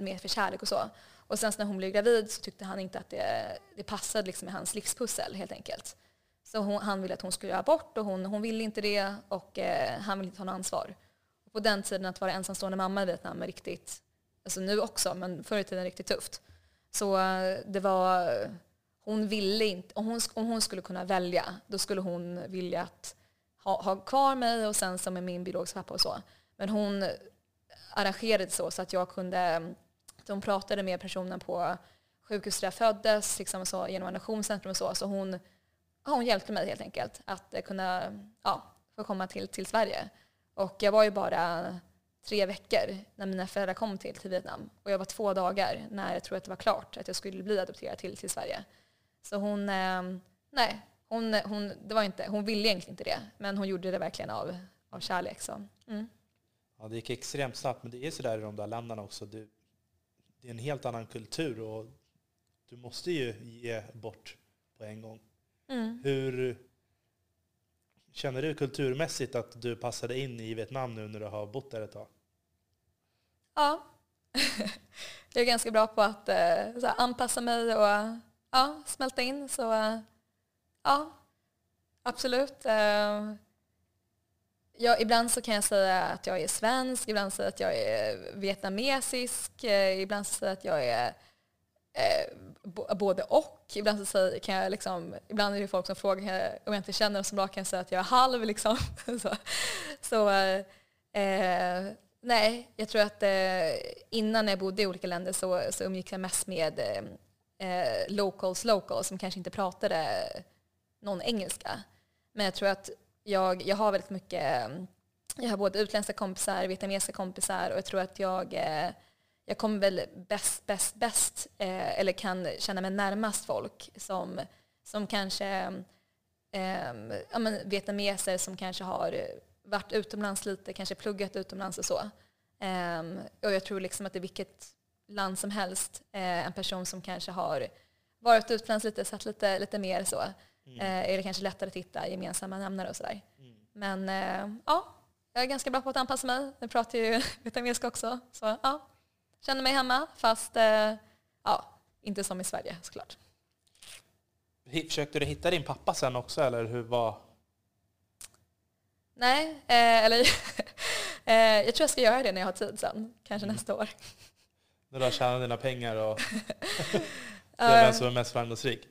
med för kärlek och så. Och sen när hon blev gravid så tyckte han inte att det, det passade liksom med hans livspussel helt enkelt. Så hon, han ville att hon skulle göra abort och hon, hon ville inte det och eh, han ville inte ta något ansvar. Och på den tiden att vara ensamstående mamma i Vietnam är riktigt, alltså nu också, men förr i tiden riktigt tufft. Så eh, det var, hon ville inte, om hon, om hon skulle kunna välja, då skulle hon vilja att ha, ha kvar mig och sen som är min biologiska pappa och så. Men hon arrangerade så, så att jag kunde, de pratade med personen på sjukhus där jag föddes, liksom så, genom adoptionscentrum och så. Så hon, hon hjälpte mig helt enkelt att eh, kunna ja, få komma till, till Sverige. Och jag var ju bara tre veckor när mina föräldrar kom till, till Vietnam. Och jag var två dagar när jag tror att det var klart att jag skulle bli adopterad till, till Sverige. Så hon, eh, nej, hon, hon, det var inte, hon ville egentligen inte det. Men hon gjorde det verkligen av, av kärlek. Så, mm.
Ja, det gick extremt snabbt, men det är sådär i de där länderna också. Du, det är en helt annan kultur och du måste ju ge bort på en gång.
Mm.
Hur känner du kulturmässigt att du passade in i Vietnam nu när du har bott där ett tag?
Ja, jag är ganska bra på att eh, så här, anpassa mig och ja, smälta in. Så eh, ja, absolut. Eh, ja, ibland så kan jag säga att jag är svensk, ibland säger jag att jag är vietnamesisk, ibland så säger jag att jag är eh, både och. Ibland, så säger, kan jag liksom, ibland är det folk som frågar om jag inte känner dem så bra kan jag säga att jag är halv. Liksom. så så eh, nej, jag tror att eh, innan jag bodde i olika länder så, så umgicks jag mest med eh, eh, locals locals som kanske inte pratade någon engelska. Men jag tror att jag, jag har väldigt mycket, jag har både utländska kompisar, vietnamesiska kompisar och jag tror att jag, eh, jag kommer väl bäst, bäst, bäst, eh, eller kan känna mig närmast folk som, som kanske eh, ja, men vietnameser som kanske har varit utomlands lite, kanske pluggat utomlands och så. Um, och jag tror liksom att i vilket land som helst, eh, en person som kanske har varit utomlands lite, sett lite, lite mer så,
Mm.
eh, är det kanske lättare att hitta gemensamma nämnare och sådär.
Mm.
Men eh, ja, jag är ganska bra på att anpassa mig. Jag pratar ju vietnamesiska också. Så ja, känner mig hemma fast eh, ja, inte som i Sverige såklart.
Försökte du hitta din pappa sen också eller hur var...
Nej, eh, eller eh, jag tror jag ska göra det när jag har tid sen. Kanske
Mm.
nästa år.
När du har tjänat dina pengar och se
Eh,
vem som är mest framgångsrik?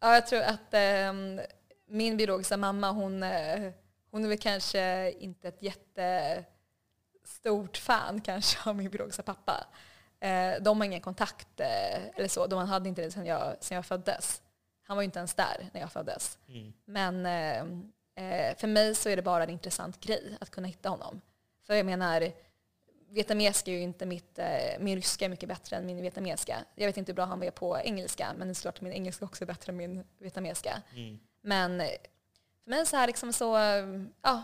Ja, jag tror att ehm, min biologiska mamma, hon, eh, hon är väl kanske inte ett jättestort fan kanske av min biologiska pappa. Eh, de har ingen kontakt eh, eller så, de hade inte det sedan jag, sedan jag föddes. Han var ju inte ens där när jag föddes.
Mm.
Men eh, för mig så är det bara en intressant grej att kunna hitta honom. För jag menar, vietnamesiska är ju inte mitt, min ryska är mycket bättre än min vietnamesiska. Jag vet inte hur bra han var på engelska, men det är klart att min engelska också är bättre än min vietnamesiska.
Mm.
Men för mig så här liksom så, ja,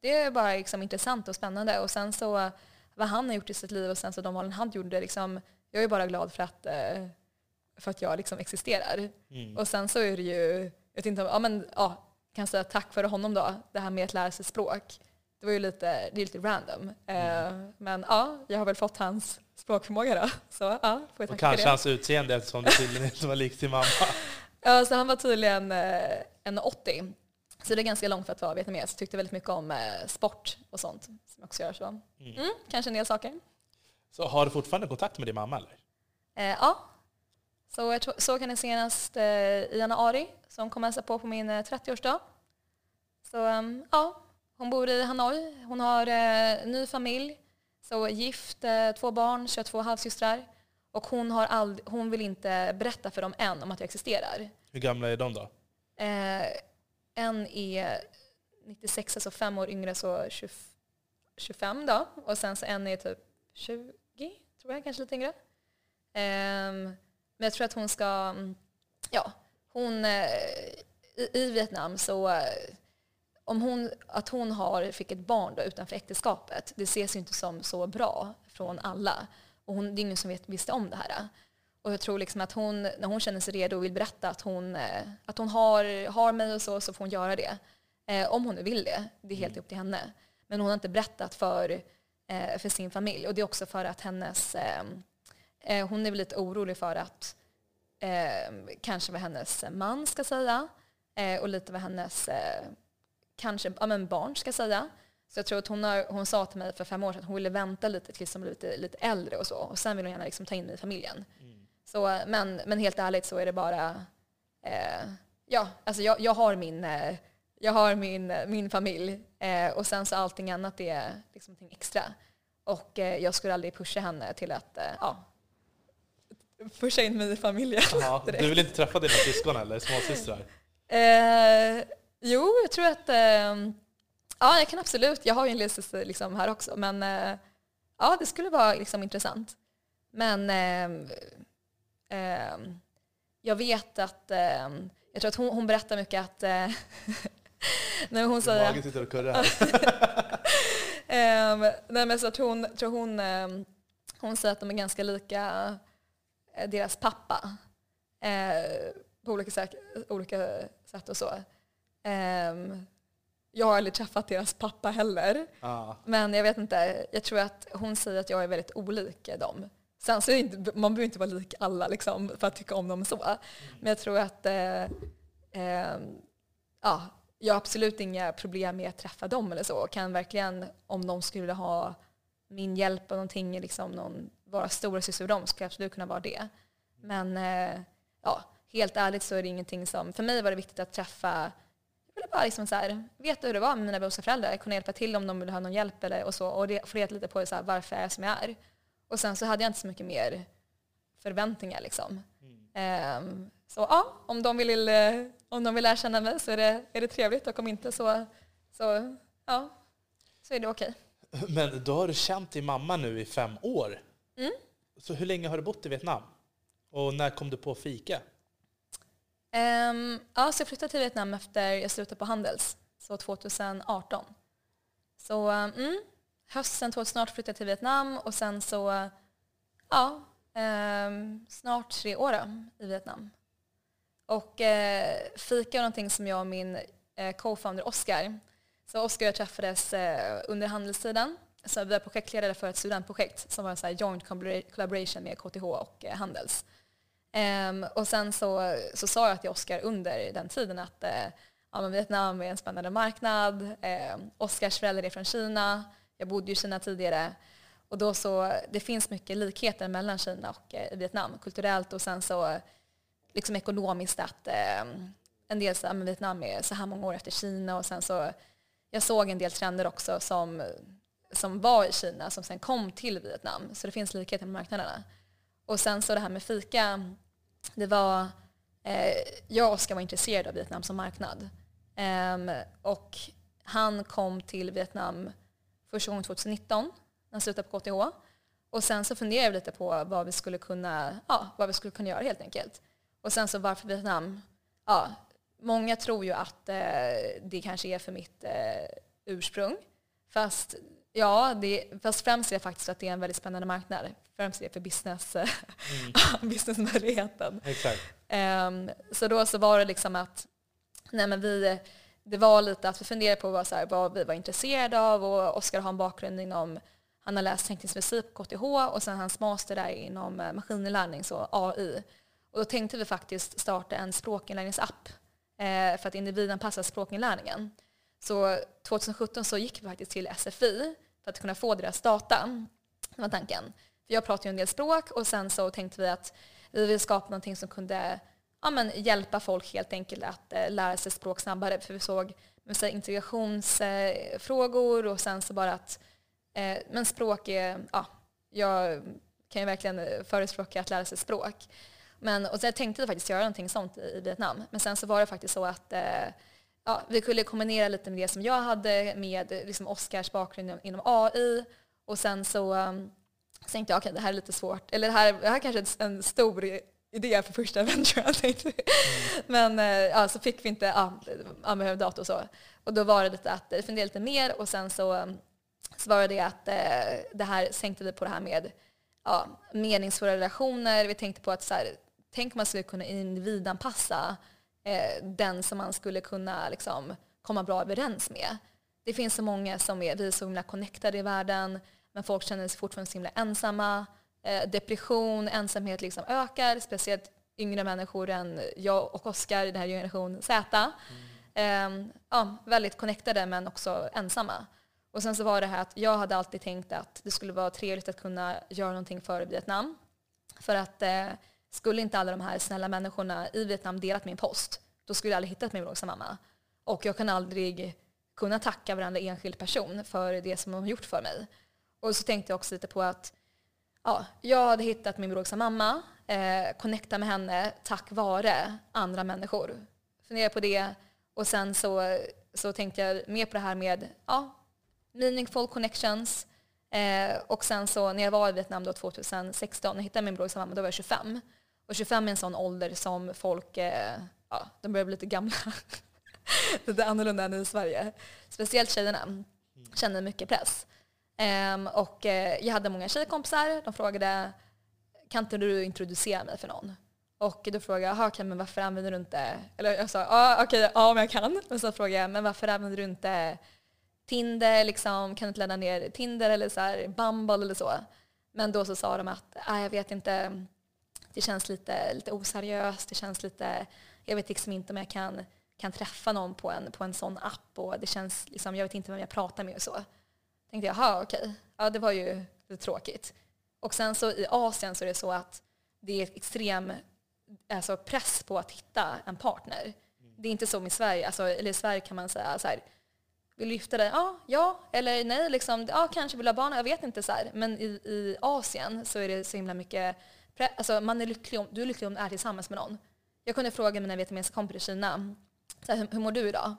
det är bara liksom intressant och spännande. Och sen så vad han har gjort i sitt liv och sen så de valen han gjorde, liksom, jag är bara glad för att, eh, för att jag liksom existerar.
Mm.
Och sen så är det ju, jag vet inte om, ja men ja, kan säga tack för honom då, det här med att lära sig språk. Det var ju lite, det är lite random. Eh, men ja, jag har väl fått hans språkförmåga då. Så ja, får jag
Och kanske hans utseende eftersom det tydligen inte var likt sin mamma.
Ja, så han var tydligen eh, en 80. Så det är ganska långt för att vara vietnames. Tyckte väldigt mycket om eh, sport och sånt som också gör så.
Mm.
Mm, kanske en del saker.
Så har du fortfarande kontakt med din mamma eller?
Eh, ja. Så jag såg henne senast eh, i januari, så hon kom hälsa på på min eh, 30-årsdag. Så ehm, ja, hon bor i Hanoi. Hon har eh, ny familj, så gift, eh, två barn, 22 halvsystrar. Och hon, har ald- hon vill inte berätta för dem än om att jag existerar.
Hur gamla är de då?
En är 96, alltså fem år yngre, så 20, 25 då. Och sen så en är typ 20, tror jag, kanske lite yngre. Ehm, men jag tror att hon ska, mm, ja, hon, eh, i, i Vietnam så, eh, om hon, att hon har, fick ett barn då utanför äktenskapet, det ses ju inte som så bra från alla. Och hon, det är ingen som vet, visste om det här. Och jag tror liksom att hon, när hon känner sig redo och vill berätta att hon, eh, att hon har, har mig och så, så får hon göra det. Eh, om hon nu vill det. Det är helt upp till henne. Men hon har inte berättat för, eh, för sin familj. Och det är också för att hennes, eh, eh, hon är väl lite orolig för att eh, kanske vad hennes man ska säga. Och lite vad hennes kanske, ja, men barn ska säga. Så jag tror att hon, har, hon sa till mig för fem år sedan att hon ville vänta lite tills hon blev lite, lite äldre och så. Och sen vill hon gärna liksom ta in mig i familjen. Så, men, men helt ärligt så är det bara, eh, ja, alltså jag, jag har min, eh, jag har min, eh, min familj eh, och sen så allting annat är liksom någonting extra. Och eh, jag skulle aldrig pusha henne till att, eh, ja, pusha in mig i familjen. Direkt.
du vill inte träffa dina syskon eller småsystrar?
Eh, jo, jag tror att eh, ja, jag kan absolut. Jag har ju en lillasyster liksom här också, men ja, det skulle vara liksom intressant. Men jag vet att, eh, jag tror att hon, hon berättar mycket att eh, när hon säger
Magen sitter och kurrar.
Ehm, nej men så att hon, tror hon, ehm, hon säger att de är ganska lika eh, deras pappa. Eh, på olika, säk, olika sätt och så. Ehm, jag har aldrig träffat deras pappa heller.
Ja.
Men jag vet inte, jag tror att hon säger att jag är väldigt olik dem. Sen så inte, man behöver inte vara lik alla liksom, för att tycka om dem så. Men jag tror att eh, eh, ja, jag har absolut inga problem med att träffa dem eller så. Kan verkligen, om de skulle ha min hjälp och någonting, liksom någon, vara stora syster för dem, skulle jag absolut kunna vara det. Men eh, ja, helt ärligt så är det ingenting som, för mig var det viktigt att träffa jag ville bara liksom så här, veta hur det var med mina biologiska föräldrar, kunna hjälpa till om de ville ha någon hjälp eller, och så, och det, få reda lite på så här, varför jag är som jag är. Och sen så hade jag inte så mycket mer förväntningar liksom. Ehm, så ja, om de vill, eh, om de vill lära känna mig så är det, är det trevligt och om inte så, så, ja, så är det okej.
Men då har du känt din mamma nu i fem år.
Mm.
Så hur länge har du bott i Vietnam? Och när kom du på fika?
Um, ja, så jag flyttade till Vietnam efter jag slutade på Handels, så 2018. Så mm, hösten 2018 flyttade jag till Vietnam och sen så, ja, ehm, snart tre år då, i Vietnam. Och eh, fika var någonting som jag och min eh, co-founder Oskar, så Oskar och jag träffades eh, under handelstiden. Så vi var projektledare för ett studentprojekt som var en så joint collaboration med KTH och eh, Handels. Um, och sen så, så sa jag till Oskar under den tiden att eh, ja, men Vietnam är en spännande marknad. Eh, Oskars föräldrar är från Kina. Jag bodde i Kina tidigare. Och då så, det finns mycket likheter mellan Kina och eh, Vietnam kulturellt och sen så liksom ekonomiskt att eh, en del så, att men Vietnam är så här många år efter Kina och sen så jag såg en del trender också som, som var i Kina som sen kom till Vietnam. Så det finns likheter med marknaderna. Och sen så det här med fika, det var, eh, jag och Oskar var intresserade av Vietnam som marknad. Ehm, och han kom till Vietnam första gången 2019, när han slutade på KTH. Och sen så funderade vi lite på vad vi skulle kunna, ja, vad vi skulle kunna göra helt enkelt. Och sen så varför Vietnam? Ja, många tror ju att eh, det kanske är för mitt eh, ursprung. Fast Ja, det, fast främst är det faktiskt att det är en väldigt spännande marknad. Främst är det för business, businessmöjligheten.
Exakt.
Um, så då så var det liksom att nej men vi, det var lite att vi funderade på vad, så här, vad vi var intresserade av och Oskar har en bakgrund inom, han har läst teknisk på KTH och sen hans master där inom eh, maskininlärning, så AI. Och då tänkte vi faktiskt starta en språkinlärningsapp eh, för att individanpassa språkinlärningen. Så 2017 så gick vi faktiskt till SFI för att kunna få deras data. Det var tanken. För jag pratar ju en del språk och sen så tänkte vi att vi vill skapa någonting som kunde ja, men, hjälpa folk helt enkelt att eh, lära sig språk snabbare. För vi såg så här, integrationsfrågor och sen så bara att eh, men språk är, ja, jag kan ju verkligen förespråka att lära sig språk. Men, och så tänkte faktiskt göra någonting sånt i, Vietnam. Men sen så var det faktiskt så att eh, ja, vi kunde kombinera lite med det som jag hade med liksom Oscars bakgrund inom, inom AI. Och sen så, um, så tänkte jag, okej okay, det här är lite svårt. Eller det här, det här är kanske är en stor idé för första tänkte. Mm. Men eh, ja, så fick vi inte ja, använda dator och så. Och då var det lite att eh, fundera lite mer och sen så, så var det det att eh, det här sänkte vi på det här med ja, meningsfulla relationer. Vi tänkte på att så här, tänk om man skulle kunna individanpassa eh, den som man skulle kunna liksom, komma bra överens med. Det finns så många som är, vi är så himla connectade i världen, men folk känner sig fortfarande så himla ensamma. Eh, depression, ensamhet liksom ökar, speciellt yngre människor än jag och Oskar i den här generation Z. Mm. Ja, väldigt connectade men också ensamma. Och sen så var det här att jag hade alltid tänkt att det skulle vara trevligt att kunna göra någonting för Vietnam. För att eh, skulle inte alla de här snälla människorna i Vietnam delat min post, då skulle jag aldrig hittat min biologiska mamma. Och jag kan aldrig kunna tacka varandra enskild person för det som de har gjort för mig. Och så tänkte jag också lite på att ja, jag hade hittat min biologiska mamma eh, connecta med henne tack vare andra människor. Fundera på det och sen så, så tänkte jag mer på det här med ja, meaningful connections. Eh, och sen så när jag var i Vietnam då 2016 och hittade min bror och mamma, då var jag 25. Och 25 är en sån ålder som folk, eh, ja, de börjar bli lite gamla. lite annorlunda än i Sverige. Speciellt tjejerna känner mycket press. Um, och uh, jag hade många tjejkompisar. De frågade kan inte du introducera mig för någon? Och då frågade jag, okay, men varför använder du inte... Eller jag sa, ah, okej, okay, ja men jag kan. Men så frågade jag, men varför använder du inte Tinder? Liksom, kan du inte ladda ner Tinder eller så här, Bumble eller så? Men då så sa de att, ah, jag vet inte, det känns lite, lite oseriöst, det känns lite, jag vet liksom inte om jag kan, kan träffa någon på en, på en sån app och det känns liksom, jag vet inte vem jag pratar med och så. Tänkte jag, jaha okej, ja det var ju lite tråkigt. Och sen så i Asien så är det så att det är extrem alltså, press på att hitta en partner. Det är inte som i Sverige, alltså, eller i Sverige kan man säga så här, vill du gifta dig? Ja, ja, eller nej, liksom, ja, kanske vill ha barn, jag vet inte. Så här. Men i, i Asien så är det så himla mycket, alltså, man är lycklig om, du är lycklig om du är tillsammans med någon. Jag kunde fråga mina vietnamesiska kompisar i Kina, så här, hur, hur mår du idag?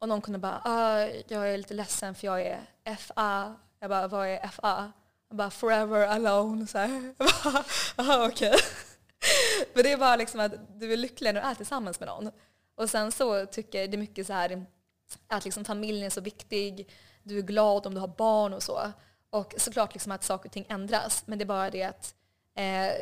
Och någon kunde bara, ah, jag är lite ledsen för jag är FA. Jag bara, vad är FA? Jag bara, forever alone. Så här. Jaha, okej. Men det är bara liksom att du är lycklig när du är tillsammans med någon. Och sen så tycker jag det är mycket så här att liksom familjen är så viktig. Du är glad om du har barn och så. Och såklart liksom att saker och ting ändras. Men det är bara det att eh,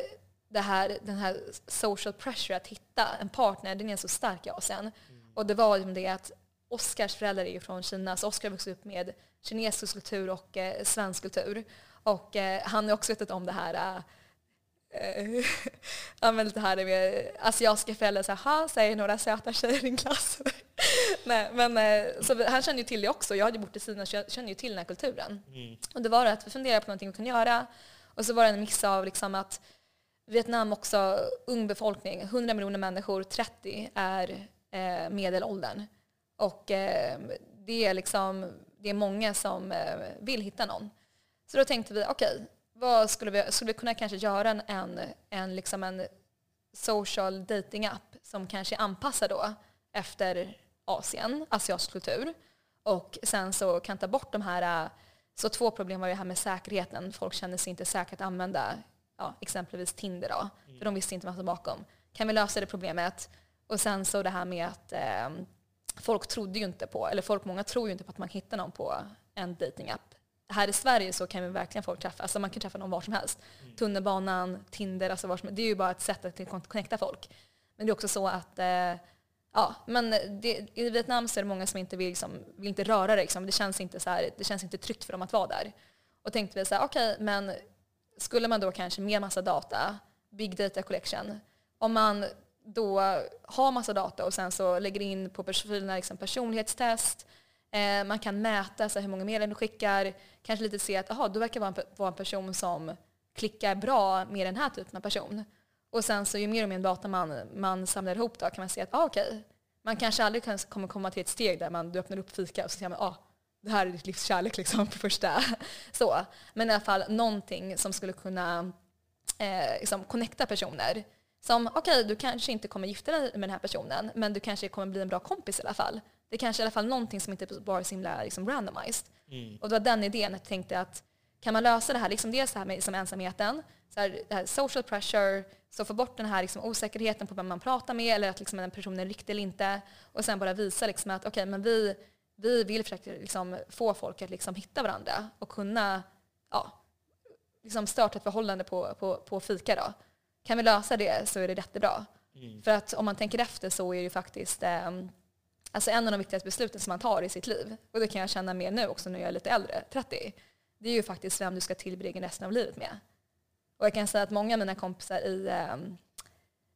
det här, den här social pressure att hitta en partner, den är så stark i Asien. Mm. Och det var ju det att Oscars föräldrar är ju från Kina, så Oscar vuxit upp med kinesisk kultur och eh, svensk kultur. Och eh, han har också vetat om det här eh, ja, men lite här med asiatiska föräldrar, så här, säger några söta tjejer i din klass. Nej, men, eh, så han känner ju till det också. Jag hade bott i Kina så jag känner ju till den här kulturen. Mm. Och det var att vi funderade på någonting vi kunde göra. Och så var det en mix av liksom att Vietnam också, ung befolkning, 100 miljoner människor, 30 är eh, medelåldern. Och eh, det, är liksom, det är många som eh, vill hitta någon. Så då tänkte vi, okej, okay, vad skulle vi, skulle vi kunna kanske göra en, en, en, liksom en social dating app som kanske är anpassad då efter Asien, asiatisk kultur. Och sen så kan ta bort de här, så två problem var ju det här med säkerheten. Folk kände sig inte säkra att använda ja, exempelvis Tinder då, för de visste inte vad som var bakom. Kan vi lösa det problemet? Och sen så det här med att eh, folk trodde ju inte på, eller folk, många tror ju inte på att man hittar någon på en datingapp. Här i Sverige så kan vi verkligen folk träffa, alltså man kan träffa någon var som helst. Mm. Tunnelbanan, Tinder, alltså var som, det är ju bara ett sätt att connecta folk. Men det är också så att eh, Ja, men det, i Vietnam så är det många som inte vill, liksom, vill inte röra det. Liksom. Det, känns inte så här, det känns inte tryggt för dem att vara där. Och tänkte vi så här, okej, okay, men skulle man då kanske med massa data, big data collection, om man då har massa data och sen så lägger in på profilerna liksom personlighetstest. Eh, man kan mäta så hur många meddelanden du skickar. Kanske lite se att aha, du verkar vara en, vara en person som klickar bra med den här typen av person. Och sen så ju mer och mer data man, man samlar ihop då kan man se att ah, okej, okay, man kanske aldrig kan, kommer komma till ett steg där man, du öppnar upp fika och så ser man ah, det här är ditt livs kärlek liksom på första. Så. Men i alla fall någonting som skulle kunna eh, liksom connecta personer som, okej, okay, du kanske inte kommer gifta dig med den här personen, men du kanske kommer bli en bra kompis i alla fall. Det är kanske i alla fall någonting som inte bara är så himla liksom, randomized. Mm. Och det var den idén jag tänkte att kan man lösa det här, liksom dels det här med liksom ensamheten, så här, här social pressure, så få bort den här liksom osäkerheten på vem man pratar med eller att liksom den personen är riktig eller inte. Och sen bara visa liksom att okay, men vi, vi vill försöka liksom få folk att liksom hitta varandra och kunna ja, liksom starta ett förhållande på, på, på fika. Då. Kan vi lösa det så är det jättebra. Mm. För att om man tänker efter så är det ju faktiskt eh, alltså en av de viktigaste besluten som man tar i sitt liv, och det kan jag känna mer nu också när jag är lite äldre, 30, det är ju faktiskt vem du ska tillbringa resten av livet med. Och jag kan säga att många av mina kompisar i eh,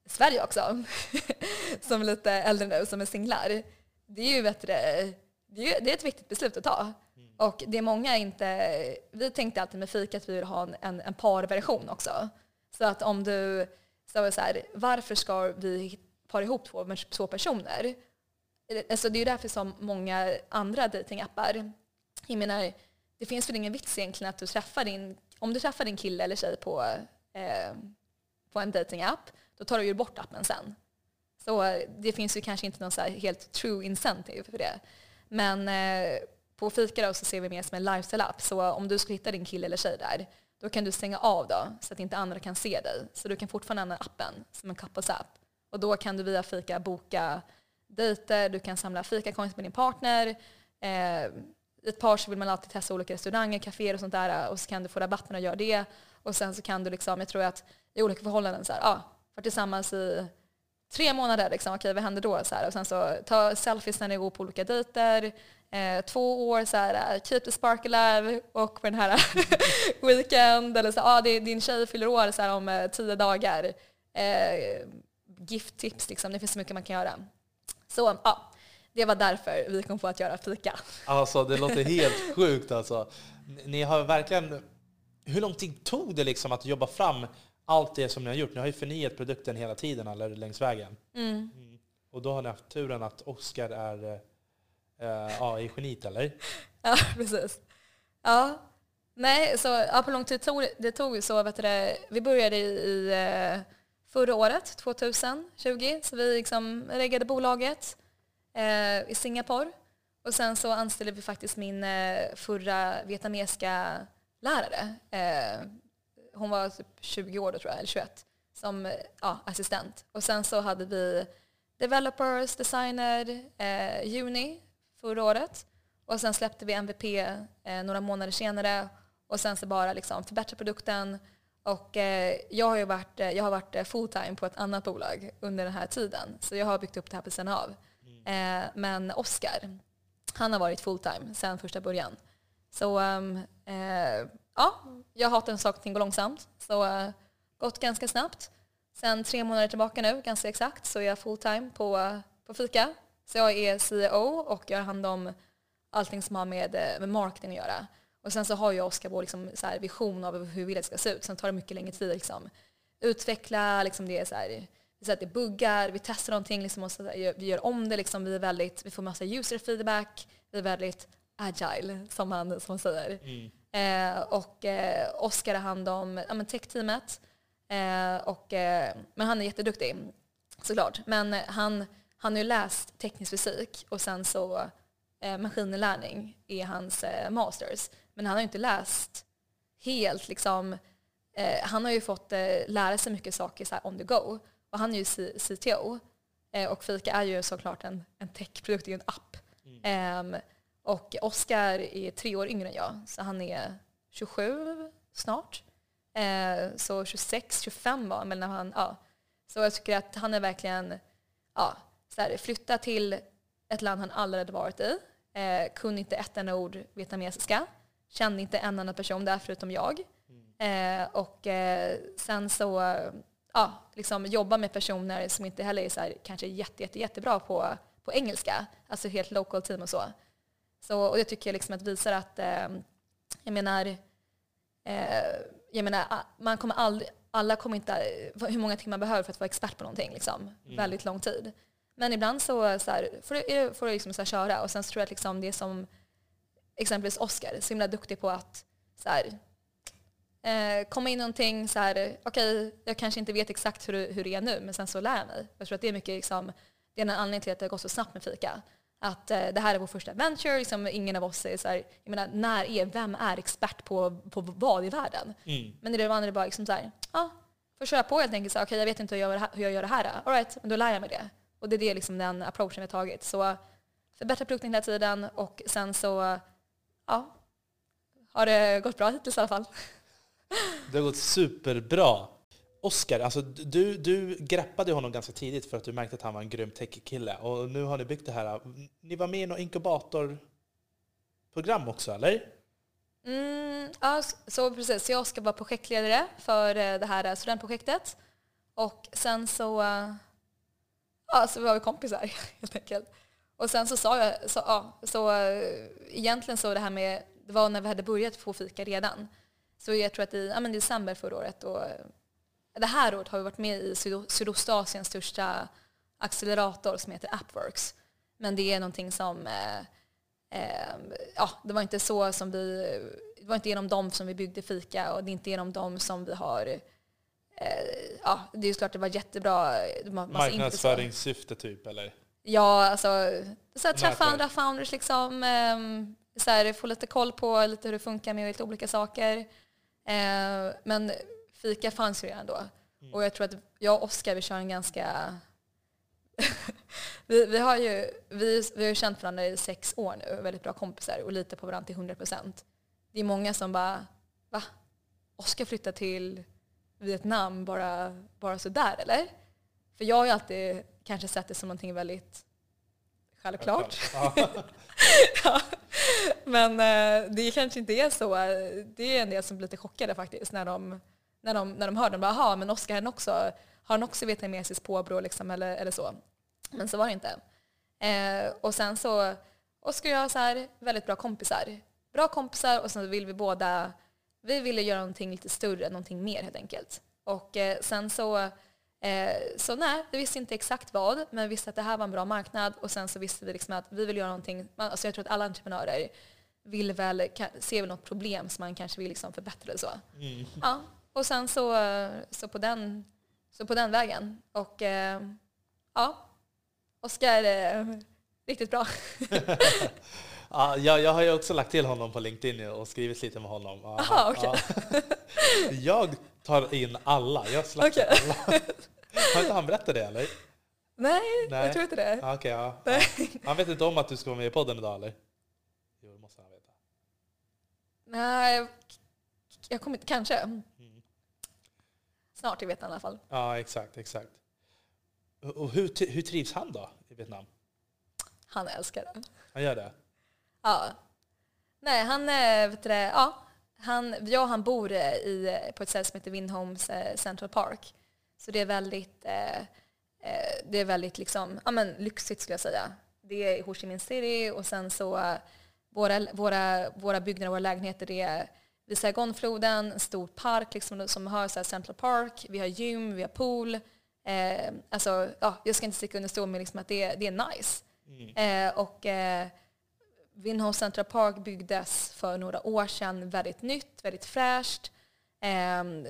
Sverige också, som är lite äldre nu, som är singlar, det är ju bättre, det är, ett viktigt beslut att ta. Mm. Och det är många inte, vi tänkte alltid med fika att vi vill ha en, en parversion också. Så att om du, så, så här, varför ska vi para ihop två, två personer? Alltså det är ju därför som många andra datingappar, jag menar, det finns väl ingen vits egentligen att du träffar din, om du träffar din kille eller tjej på, eh, på en datingapp, då tar du ju bort appen sen. Så eh, det finns ju kanske inte någon så helt true incentive för det. Men eh, på Fika då så ser vi mer som en lifestyle-app. Så om du skulle hitta din kille eller tjej där, då kan du stänga av då så att inte andra kan se dig. Så du kan fortfarande använda appen som en couples-app. Och då kan du via Fika boka dejter, du kan samla fikacoins med din partner. Eh, ett par så vill man alltid testa olika restauranger, kaféer och sånt där och så kan du få rabatten och göra det. Och sen så kan du liksom, jag tror att i olika förhållanden så här, för tillsammans i tre månader, liksom, okej vad händer då? Så här, och sen så ta selfies när ni går på olika dejter. Eh, två år, så här, keep the spark alive och på den här weekend. Eller så, ah, det, din tjej fyller år så här, om eh, tio dagar. Eh, gifttips, liksom. det finns så mycket man kan göra. Så ja, det var därför vi kom på att göra fika.
Alltså det låter helt sjukt alltså. Ni har verkligen... Hur lång tid tog det liksom att jobba fram allt det som ni har gjort? Ni har ju förnyat produkten hela tiden, eller längs vägen.
Mm. Mm.
Och då har ni haft turen att Oskar är äh, ja, i geniet, eller?
Ja, precis. Ja. Nej, så ja, på lång tid tog det tog så, vet du, vi började i, i eh, förra året, 2020, så vi liksom reggade bolaget eh, i Singapore. Och sen så anställde vi faktiskt min eh, förra vietnamesiska lärare. Eh, hon var typ 20 år då tror jag, eller 21, som ja, assistent. Och sen så hade vi developers, designer, eh, Juni förra året. Och sen släppte vi MVP eh, några månader senare och sen så bara liksom förbättra produkten. Och eh, jag har ju varit, eh, jag har varit fulltime på ett annat bolag under den här tiden. Så jag har byggt upp det här på sidan av. Eh, men Oscar, han har varit fulltime sedan första början. Så um, eh, ja, jag hatar en sak att går långsamt. Så gått ganska snabbt. Sen tre månader tillbaka nu, ganska exakt, så är jag fulltime på, på Fika. Så jag är CEO och jag har hand om allting som har med, eh, med marketing att göra. Och sen så har ju Oskar vår liksom, så vision av hur vi det ska se ut. Sen tar det mycket längre tid att liksom, utveckla liksom det så här, så att det buggar, vi testar någonting, liksom, och så, vi gör om det. Liksom, vi, är väldigt, vi får massa user feedback, vi är väldigt agile som man, som man säger. Mm. Eh, och eh, Oskar har hand om ja, tech-teamet. Eh, och, eh, men han är jätteduktig såklart. Men han, han har ju läst teknisk fysik och sen så eh, maskininlärning är hans eh, masters. Men han har ju inte läst helt liksom, eh, han har ju fått eh, lära sig mycket saker så on the go. Och han är ju C CTO. Eh, och Fika är ju såklart en, en techprodukt, det är ju en app. Mm. och Oskar är tre år yngre än jag, så han är 27 snart. Eh, så 26, 25 var han, ja. Så jag tycker att han är verkligen, ja, så här, flytta till ett land han aldrig hade varit i. Eh, kunde inte ett enda ord vietnamesiska. Kände inte en enda person där förutom jag. Eh, och eh, sen så ja, liksom jobba med personer som inte heller är så här, kanske jätte, jätte, jättebra på, på engelska. Alltså helt local team och så. så och det tycker jag liksom att visar att, eh, jag menar, eh, jag menar, man kommer aldrig, alla kommer inte, hur många timmar man behöver för att vara expert på någonting. Liksom. Mm. Väldigt lång tid. Men ibland så, så här, får du, får du liksom så här köra och sen så tror jag att liksom det som exempelvis Oscar, så himla duktig på att så här, eh, komma in någonting så här, okej, okay, jag kanske inte vet exakt hur, hur det är nu, men sen så lär jag mig. Jag tror att det är mycket liksom, det är en anledning till att det har gått så snabbt med fika. Att eh, det här är vår första venture, liksom, ingen av oss är så här, jag menar, när är, vem är expert på, på vad i världen? Mm. Men i det andra är det bara liksom så här, ja, får köra på helt enkelt, okej okay, jag vet inte hur jag, gör, hur jag gör det här, all right, men då lär jag mig det. Och det är det liksom den approachen vi har tagit. Så förbättra produkten hela tiden och sen så, ja, har det gått bra hittills i alla fall.
Det har gått superbra. Oscar, alltså du, du greppade honom ganska tidigt för att du märkte att han var en grym tech-kille. Och nu har ni byggt det här. Ni var med i något inkubatorprogram också, eller?
Mm, ja, så precis. Jag och Oskar var projektledare för eh, det här studentprojektet. Och sen så, ja, så var vi kompisar helt enkelt. Och sen så sa jag, så, ja, så eh, egentligen så det här med, det var när vi hade börjat få fika redan. Så jag tror att i ja, men december förra året, och eh, det här året har vi varit med i Sydostasiens största accelerator som heter Appworks. Men det är någonting som, eh, eh, ja, det var inte så som vi, det var inte genom dem som vi byggde Fika och det är inte genom dem som vi har ja, det är ju klart det var jättebra.
Marknadsföringssyfte typ, eller?
Ja, alltså så här, träffa andra founders liksom. ehm, så här, få lite koll på lite hur det funkar med lite olika saker. Eh, men fika fanns ju redan då.
Mm.
Och jag tror att jag och Oskar, vi kör en ganska... vi, vi har ju vi, vi har ju känt varandra i sex år nu, väldigt bra kompisar och litar på varandra till 100 procent. Det är många som bara, va? Oskar flyttar till Vietnam bara, bara sådär eller? För jag har ju alltid kanske sett det som någonting väldigt självklart.
Ja.
Ja. Men eh, det kanske inte är så. Det är en del som blir lite chockade faktiskt när de, när de, när de hör det. De bara, Jaha, men Oskar han också, har han också vietnamesiskt påbrå liksom, eller, eller så? Men så var det inte. Eh, och sen så, Oskar och jag är så här, väldigt bra kompisar. Bra kompisar och sen vill vi båda, vi ville göra någonting lite större, någonting mer helt enkelt. Och eh, sen så Eh, så nej, vi visste inte exakt vad, men vi visste att det här var en bra marknad och sen så visste vi liksom att vi vill göra någonting, alltså jag tror att alla entreprenörer vill väl, ser väl något problem som man kanske vill liksom förbättra eller så.
Mm.
Ja, och sen så, så, på den, så på den vägen. Och eh, ja, Oskar är riktigt bra.
Ja, jag, jag har ju också lagt till honom på LinkedIn och skrivit lite med honom.
Aha,
ja. Jag tar in alla. Jag släpper
Okej.
alla. Har inte han berättat det eller?
Nej,
Nej.
jag tror inte det.
Okej, ja. Han vet inte om att du ska vara med i podden idag eller? Jo, det måste han veta.
Nej, jag, jag kommer inte, kanske.
Mm.
Snart i Vietnam i alla fall.
Ja, exakt, exakt. Och hur, hur trivs han då i Vietnam?
Han älskar det.
Han gör det?
Ja. Nej, han, eh, vet du ja, han, jag och han bor eh, i, på ett ställe som heter Windhomes eh, Central Park. Så det är väldigt, eh, eh, det är väldigt liksom, ja, men, lyxigt skulle jag säga. Det är i Ho Chi Minh City och sen så eh, våra, våra, våra byggnader, våra lägenheter, det är vid Saigonfloden, en stor park liksom, som har så Central Park. Vi har gym, vi har pool. Eh, alltså, ja, jag ska inte sticka under stol med liksom att det, det är nice. Eh, och eh, Windhouse Central Park byggdes för några år sedan väldigt nytt, väldigt fräscht. Ehm,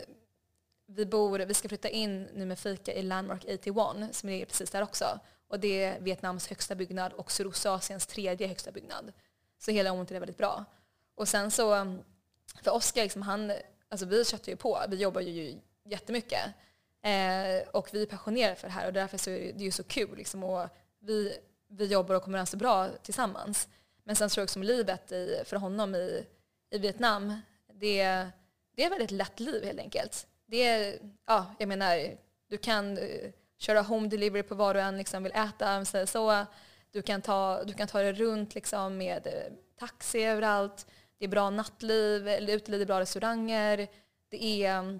vi, bor, vi ska flytta in nu med fika i Landmark 81 som ligger precis där också. Och det är Vietnams högsta byggnad och Sydostasiens tredje högsta byggnad. Så hela området är väldigt bra. Och sen så, för Oskar, liksom, han, alltså vi köttar ju på, vi jobbar ju jättemycket. Eh, och vi är passionerade för det här och därför så är det, det är ju så kul. Liksom, och vi, vi jobbar och kommer överens så bra tillsammans. Men sen tror jag också om livet i, för honom i, i Vietnam, det, det är ett väldigt lätt liv helt enkelt. Det är, ja, jag menar, du kan eh, köra home delivery på vad du än liksom vill äta, om säger så. Du kan ta, du kan ta dig runt liksom med eh, taxi överallt. Det är bra nattliv, eller uteliv, det är bra restauranger. Det är,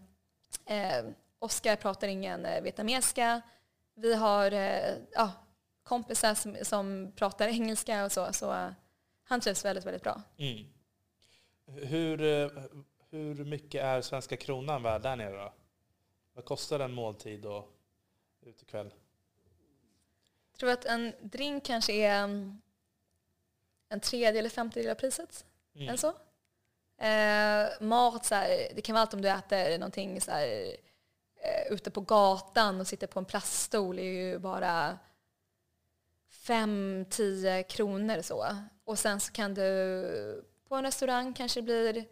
eh, Oskar pratar ingen eh, vietnamesiska. Vi har eh, ja, kompisar som, som pratar engelska och så. Så han trivs väldigt, väldigt bra.
Mm. Hur, eh, hur mycket är svenska kronan värd där nere då? Vad kostar en måltid och utekväll?
Jag tror att en drink kanske är mm, en tredje eller femtedel av priset.
Mm.
Eller så. Eh, mat, så här, det kan vara allt om du äter någonting så här, eh, ute på gatan och sitter på en plaststol är ju bara 5-10 kronor så. Och sen så kan du på en restaurang kanske blir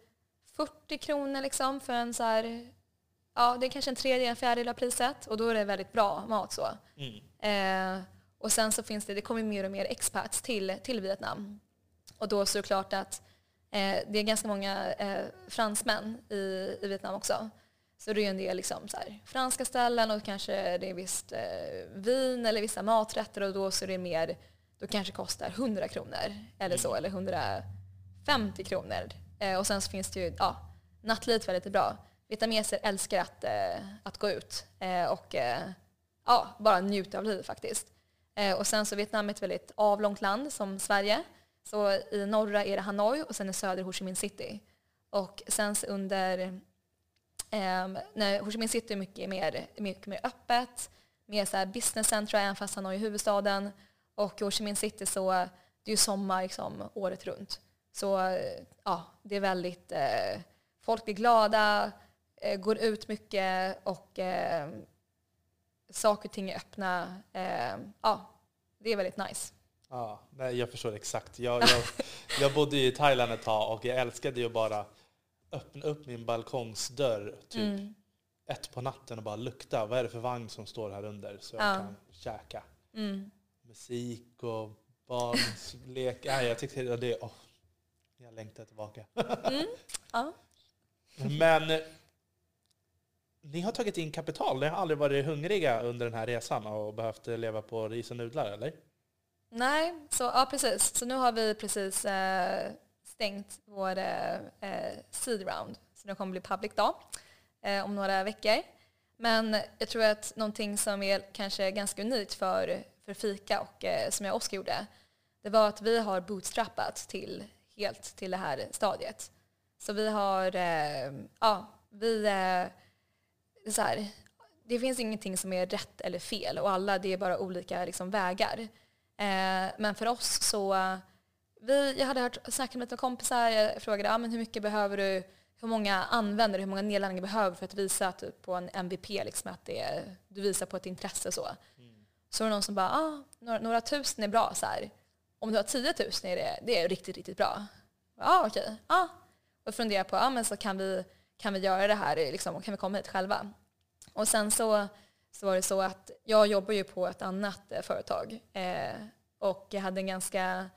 40 kronor liksom för en så här, ja det är kanske en tredjedel, en fjärdedel av priset och då är det väldigt bra mat så.
Mm.
Eh, och sen så finns det, det kommer mer och mer expats till, till Vietnam. Och då så är det klart att eh, det är ganska många eh, fransmän i, i Vietnam också. Så det är en del liksom så här, franska ställen och kanske det är visst eh, vin eller vissa maträtter och då så är det mer, då kanske kostar 100 kronor eller så, eller 150 kronor. Eh, och sen så finns det ju, ja, nattlivet är väldigt bra. Vietnameser älskar att, eh, att gå ut eh, och eh, ja, bara njuta av livet faktiskt. Eh, och sen så Vietnam är ett väldigt avlångt land som Sverige. Så i norra är det Hanoi och sen i söder Ho Chi Minh City. Och sen under Um, när Ho Chi Minh City är mycket mer, mycket mer öppet, mer så här business centra, även fast Hanoi är huvudstaden. Och i Ho Chi Minh City så det är ju sommar liksom, året runt. Så eh, ja, det är väldigt, eh, folk blir glada, eh, går ut mycket och eh, saker och ting är öppna. Eh, ja, det är väldigt nice.
Ja, nej, jag förstår exakt. Jag, jag, jag bodde i Thailand ett tag och jag älskade ju bara öppna upp min balkongsdörr typ
Mm.
ett på natten och bara lukta. Vad är det för vagn som står här under? Så jag
Ja.
kan käka.
Mm.
Musik och barns lek. Nej, jag tyckte att det... åh, jag längtar tillbaka.
Mm. Ja.
Men ni har tagit in kapital. Ni har aldrig varit hungriga under den här resan och behövt leva på ris och nudlar, eller?
Nej, så ja precis. Så nu har vi precis eh, stängt vår eh, eh, seed round. Så det kommer bli public då eh, om några veckor. Men jag tror att någonting som är kanske ganska unikt för, för Fika och eh, som jag och Oskar gjorde, det var att vi har bootstrappat till, helt till det här stadiet. Så vi har, eh, ja, vi, eh, så här, det finns ingenting som är rätt eller fel och alla, det är bara olika liksom, vägar. Eh, men för oss så, vi, jag hade hört, snackat med lite kompisar, jag frågade ah, men hur mycket behöver du, hur många användare, hur många nedladdningar behöver du för att visa typ, på en MVP, liksom, att det, du visar på ett intresse så. Mm. Så var det någon som bara, ah, några, några tusen är bra. Så här. Om du har 10 000 är det, det är riktigt, riktigt bra. Ja, ah, okej. Ah. Och funderade på, ah, men så kan vi, kan vi göra det här, liksom, kan vi komma hit själva? Och sen så, så var det så att jag jobbar ju på ett annat eh, företag eh, och jag hade en ganska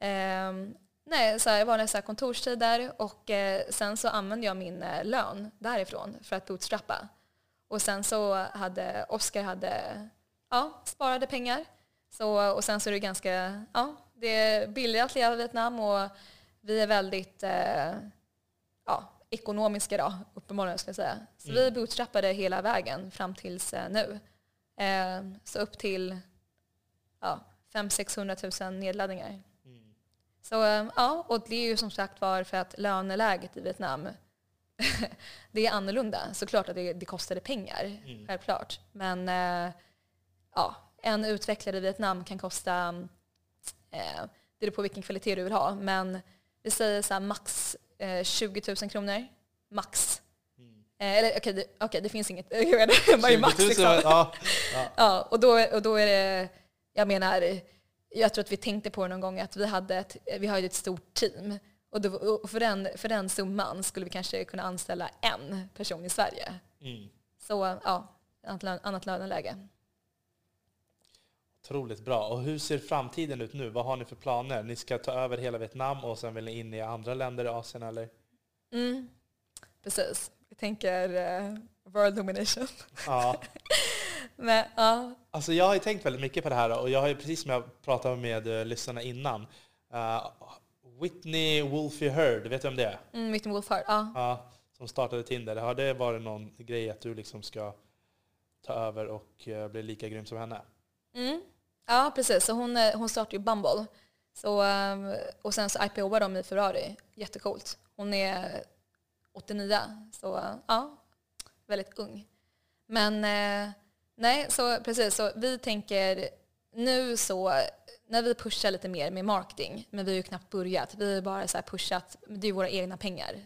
eh, nej, så här, var så här kontorstider och eh, sen så använde jag min eh, lön därifrån för att bootstrappa. Och sen så hade Oskar hade, ja, sparade pengar. Så, och sen så är det ganska, ja, det är billigare att leva i Vietnam och vi är väldigt eh, ja, ekonomiska då, uppenbarligen ska jag säga. Så vi bootstrappade hela vägen fram tills eh, nu. Eh, så upp till ja, 500-600 000 nedladdningar. Så eh, ja, och det är ju som sagt var för att löneläget i Vietnam det är annorlunda. Såklart att det, det kostade pengar, självklart. Men eh, ja, en utvecklare i Vietnam kan kosta, eh, det beror på vilken kvalitet du vill ha, men vi säger så max eh, 20 000 kronor. Max. Eh, eller okej, det, okej, det finns inget, vad är max
20 000,
liksom?
ja, ja.
Ja, och då, och då är det, jag menar, jag tror att vi tänkte på det någon gång att vi hade ett, vi har ju ett stort team. Och, då, och för, den, för den summan skulle vi kanske kunna anställa en person i Sverige.
Mm.
Så ja, annat, lön- annat löneläge.
Otroligt bra. Och hur ser framtiden ut nu? Vad har ni för planer? Ni ska ta över hela Vietnam och sen vill ni in i andra länder i Asien eller?
Mm, precis. Jag tänker eh, world domination.
Ja.
Men, ja,
Alltså jag har ju tänkt väldigt mycket på det här och jag har ju precis som jag pratade med uh, lyssnarna innan. eh, Whitney Wolfie Heard, vet du om det är?
mm, Whitney Wolf Hart, ja.
Ja, som startade Tinder. Har det varit någon grej att du liksom ska ta över och bli lika grym som henne?
Mm. Ja, precis. Så hon, eh, hon startade ju Bumble. Så, ehm, och sen så IPO'ade de i Ferrari. Jättecoolt. Hon är 89, så ja, väldigt ung. Men eh, nej, så precis. Så vi tänker nu så, när vi pushar lite mer med marketing, men vi har ju knappt börjat. Vi har bara så pushat, det är ju våra egna pengar,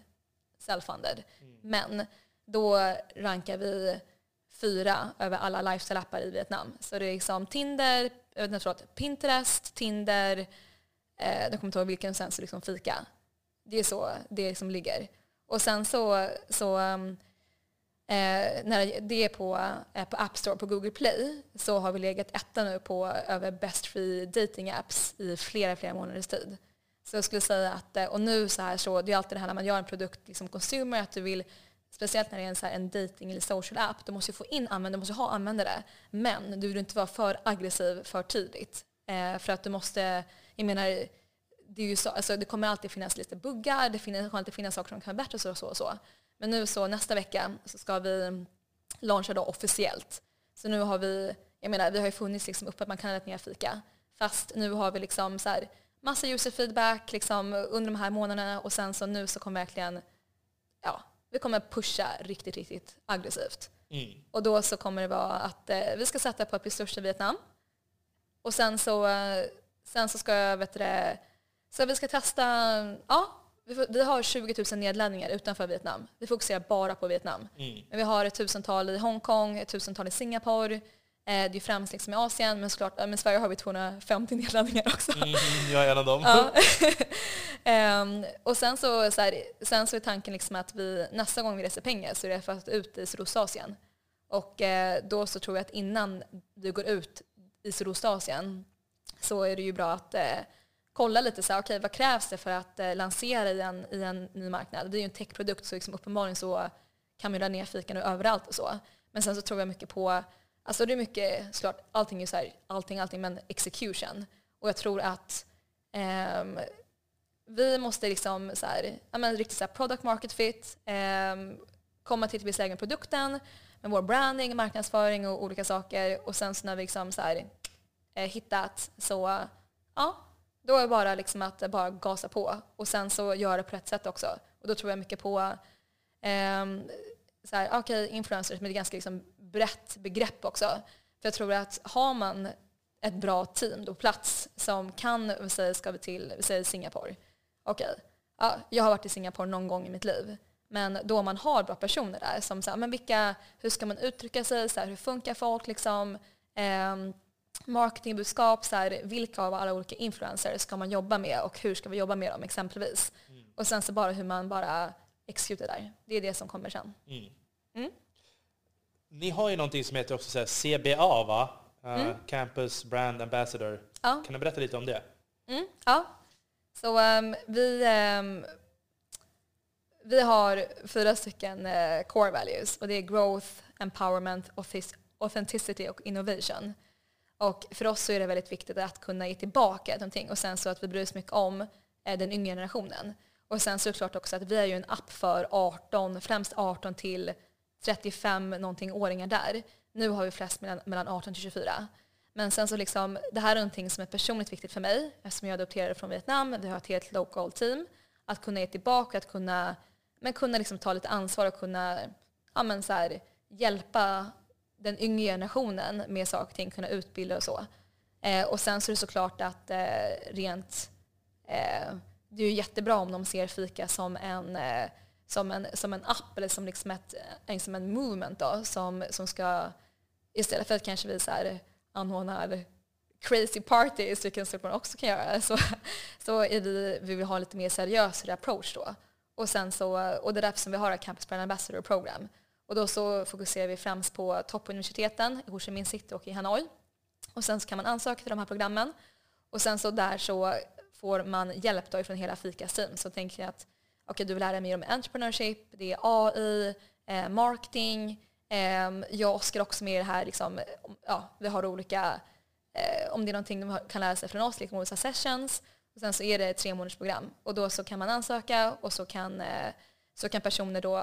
self-funded. Men då rankar vi fyra över alla lifestyle-appar i Vietnam. Så det är liksom Tinder, jag vet inte, förlåt, Pinterest, Tinder, eh, jag kommer inte ihåg vilken sen, så liksom Fika. Det är så det liksom ligger. Och sen så, så um, eh, när det är på, eh, på App Store, på Google Play, så har vi legat etta nu på över Best Free Dating Apps i flera, flera månaders tid. Så jag skulle säga att, eh, och nu så här så, det är alltid det här när man gör en produkt, liksom consumer, att du vill Speciellt när det är en, så här, en dating eller social app. Du måste ju få in användare, du måste ha användare. Men du vill inte vara för aggressiv för tidigt. Eh, för att du måste, jag menar, det, är ju så, alltså, det kommer alltid finnas lite buggar, det finns, kommer alltid finnas saker som kan vara bättre och så och så. Men nu så nästa vecka så ska vi launcha då officiellt. Så nu har vi, jag menar vi har ju funnits liksom uppe att man kan ladda ner fika. Fast nu har vi liksom så här, massa user feedback liksom under de här månaderna och sen så nu så kommer verkligen, vi kommer pusha riktigt, riktigt aggressivt.
Mm.
Och då så kommer det vara att eh, vi ska sätta på bli störst i Vietnam. Och sen så, eh, sen så ska jag, vet det, så vi ska testa, ja, vi, får, vi har 20 000 nedladdningar utanför Vietnam. Vi fokuserar bara på Vietnam.
Mm.
Men vi har ett tusental i Hongkong, ett tusental i Singapore. Eh, det är främst liksom i Asien, men såklart, men Sverige har vi 250 nedladdningar också.
Mm, jag är en av dem.
Ja. Ehm, och sen så, så här, sen så är tanken liksom att vi nästa gång vi reser pengar så är det för att ut i Sydostasien. Och eh, då så tror jag att innan vi går ut i Sydostasien så är det ju bra att eh, kolla lite så här, okej vad krävs det för att eh, lansera i en, i en ny marknad? Det är ju en techprodukt så liksom uppenbarligen så kan man ju dra ner fikan överallt och så. Men sen så tror jag mycket på, alltså det är mycket, såklart allting är ju så här, allting, allting, men execution. Och jag tror att um, vi måste liksom så här, ja, men riktigt så här product market fit, um, komma till att vi produkten med vår branding, marknadsföring och olika saker. Och sen så när vi liksom så här, eh, hittat så, ja, då är det bara liksom att bara gasa på och sen så göra det på rätt sätt också. Och då tror jag mycket på ehm, så här, okay, influencers, men det är ganska liksom brett begrepp också. För jag tror att har man ett bra team på plats som kan, vi säger, ska vi till, vi säger Singapore. Okej, ja, jag har varit i Singapore någon gång i mitt liv. Men då man har bra personer där som här, men vilka, hur ska man uttrycka sig, så här, hur funkar folk liksom, ehm, marketingbudskap, så här, vilka av alla olika influencers ska man jobba med och hur ska vi jobba med dem exempelvis. Och sen så bara hur man bara executar där. Det är det som kommer sen.
Mm.
Mm.
Ni har ju någonting som heter också CBA, va? Uh,
Mm.
Campus Brand Ambassador.
Ja.
Kan du berätta lite om det?
Mm, ja. Så ehm, vi, ehm, vi har fyra stycken eh, core values och det är growth, empowerment, authenticity och innovation. Och för oss så är det väldigt viktigt att kunna ge tillbaka någonting och sen så att vi bryr oss mycket om eh, den yngre generationen. Och sen klart också att vi är ju en app för 18, främst 18 till 35 någonting åringar där. Nu har vi flest mellan, mellan 18 till 24. Men sen så liksom, det här är någonting som är personligt viktigt för mig eftersom jag adopterade från Vietnam. Vi har ett helt local team. Att kunna ge tillbaka, att kunna, men kunna liksom ta lite ansvar och kunna ja, men så här, hjälpa den yngre generationen med saker och ting, kunna utbilda och så. Eh, och sen så är det såklart att eh, rent, eh, det är ju jättebra om de ser fika som en, eh, som en, som en app eller som, liksom ett, eh, som en movement då, som, som ska, istället för att kanske vi så här, anordnar crazy parties, vilket man också kan göra, så, så är vi, vi vill ha lite mer seriös approach då. Och, sen så, och det är därför som vi har Campus Brand Ambassador program. Och då så fokuserar vi främst på toppuniversiteten i Ho Chi Minh City och i Hanoi. Och sen så kan man ansöka till de här programmen. Och sen så där så får man hjälp då från hela Fikas team. Så tänker jag att okay, du vill lära dig mer om entrepreneurship, det är AI, eh, marketing. Eh, jag och Oskar också med i det här, liksom, ja, vi har olika, eh, om det är någonting de kan lära sig från oss, liksom olika sessions. Och sen så är det ett tre månaders program. Och då så kan man ansöka och så kan, eh, så kan personer då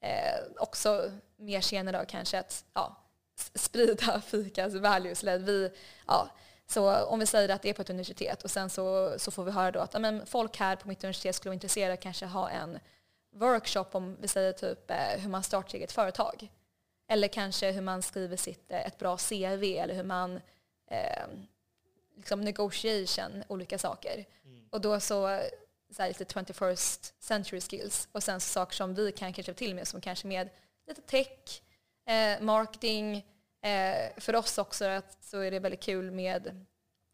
eh, också mer senare då kanske att ja, sprida fikas values. Eller vi, ja, så om vi säger att det är på ett universitet och sen så, så får vi höra då att ja, men folk här på mitt universitet skulle vara intresserade av kanske ha en workshop om vi säger typ eh, hur man startar eget företag. Eller kanske hur man skriver sitt, eh, ett bra CV eller hur man eh, liksom negotiation, olika saker. Och då så, så här, lite 21st century skills och sen saker som vi kan kanske till med som kanske med lite tech, eh, marketing. Eh, för oss också att, så är det väldigt kul med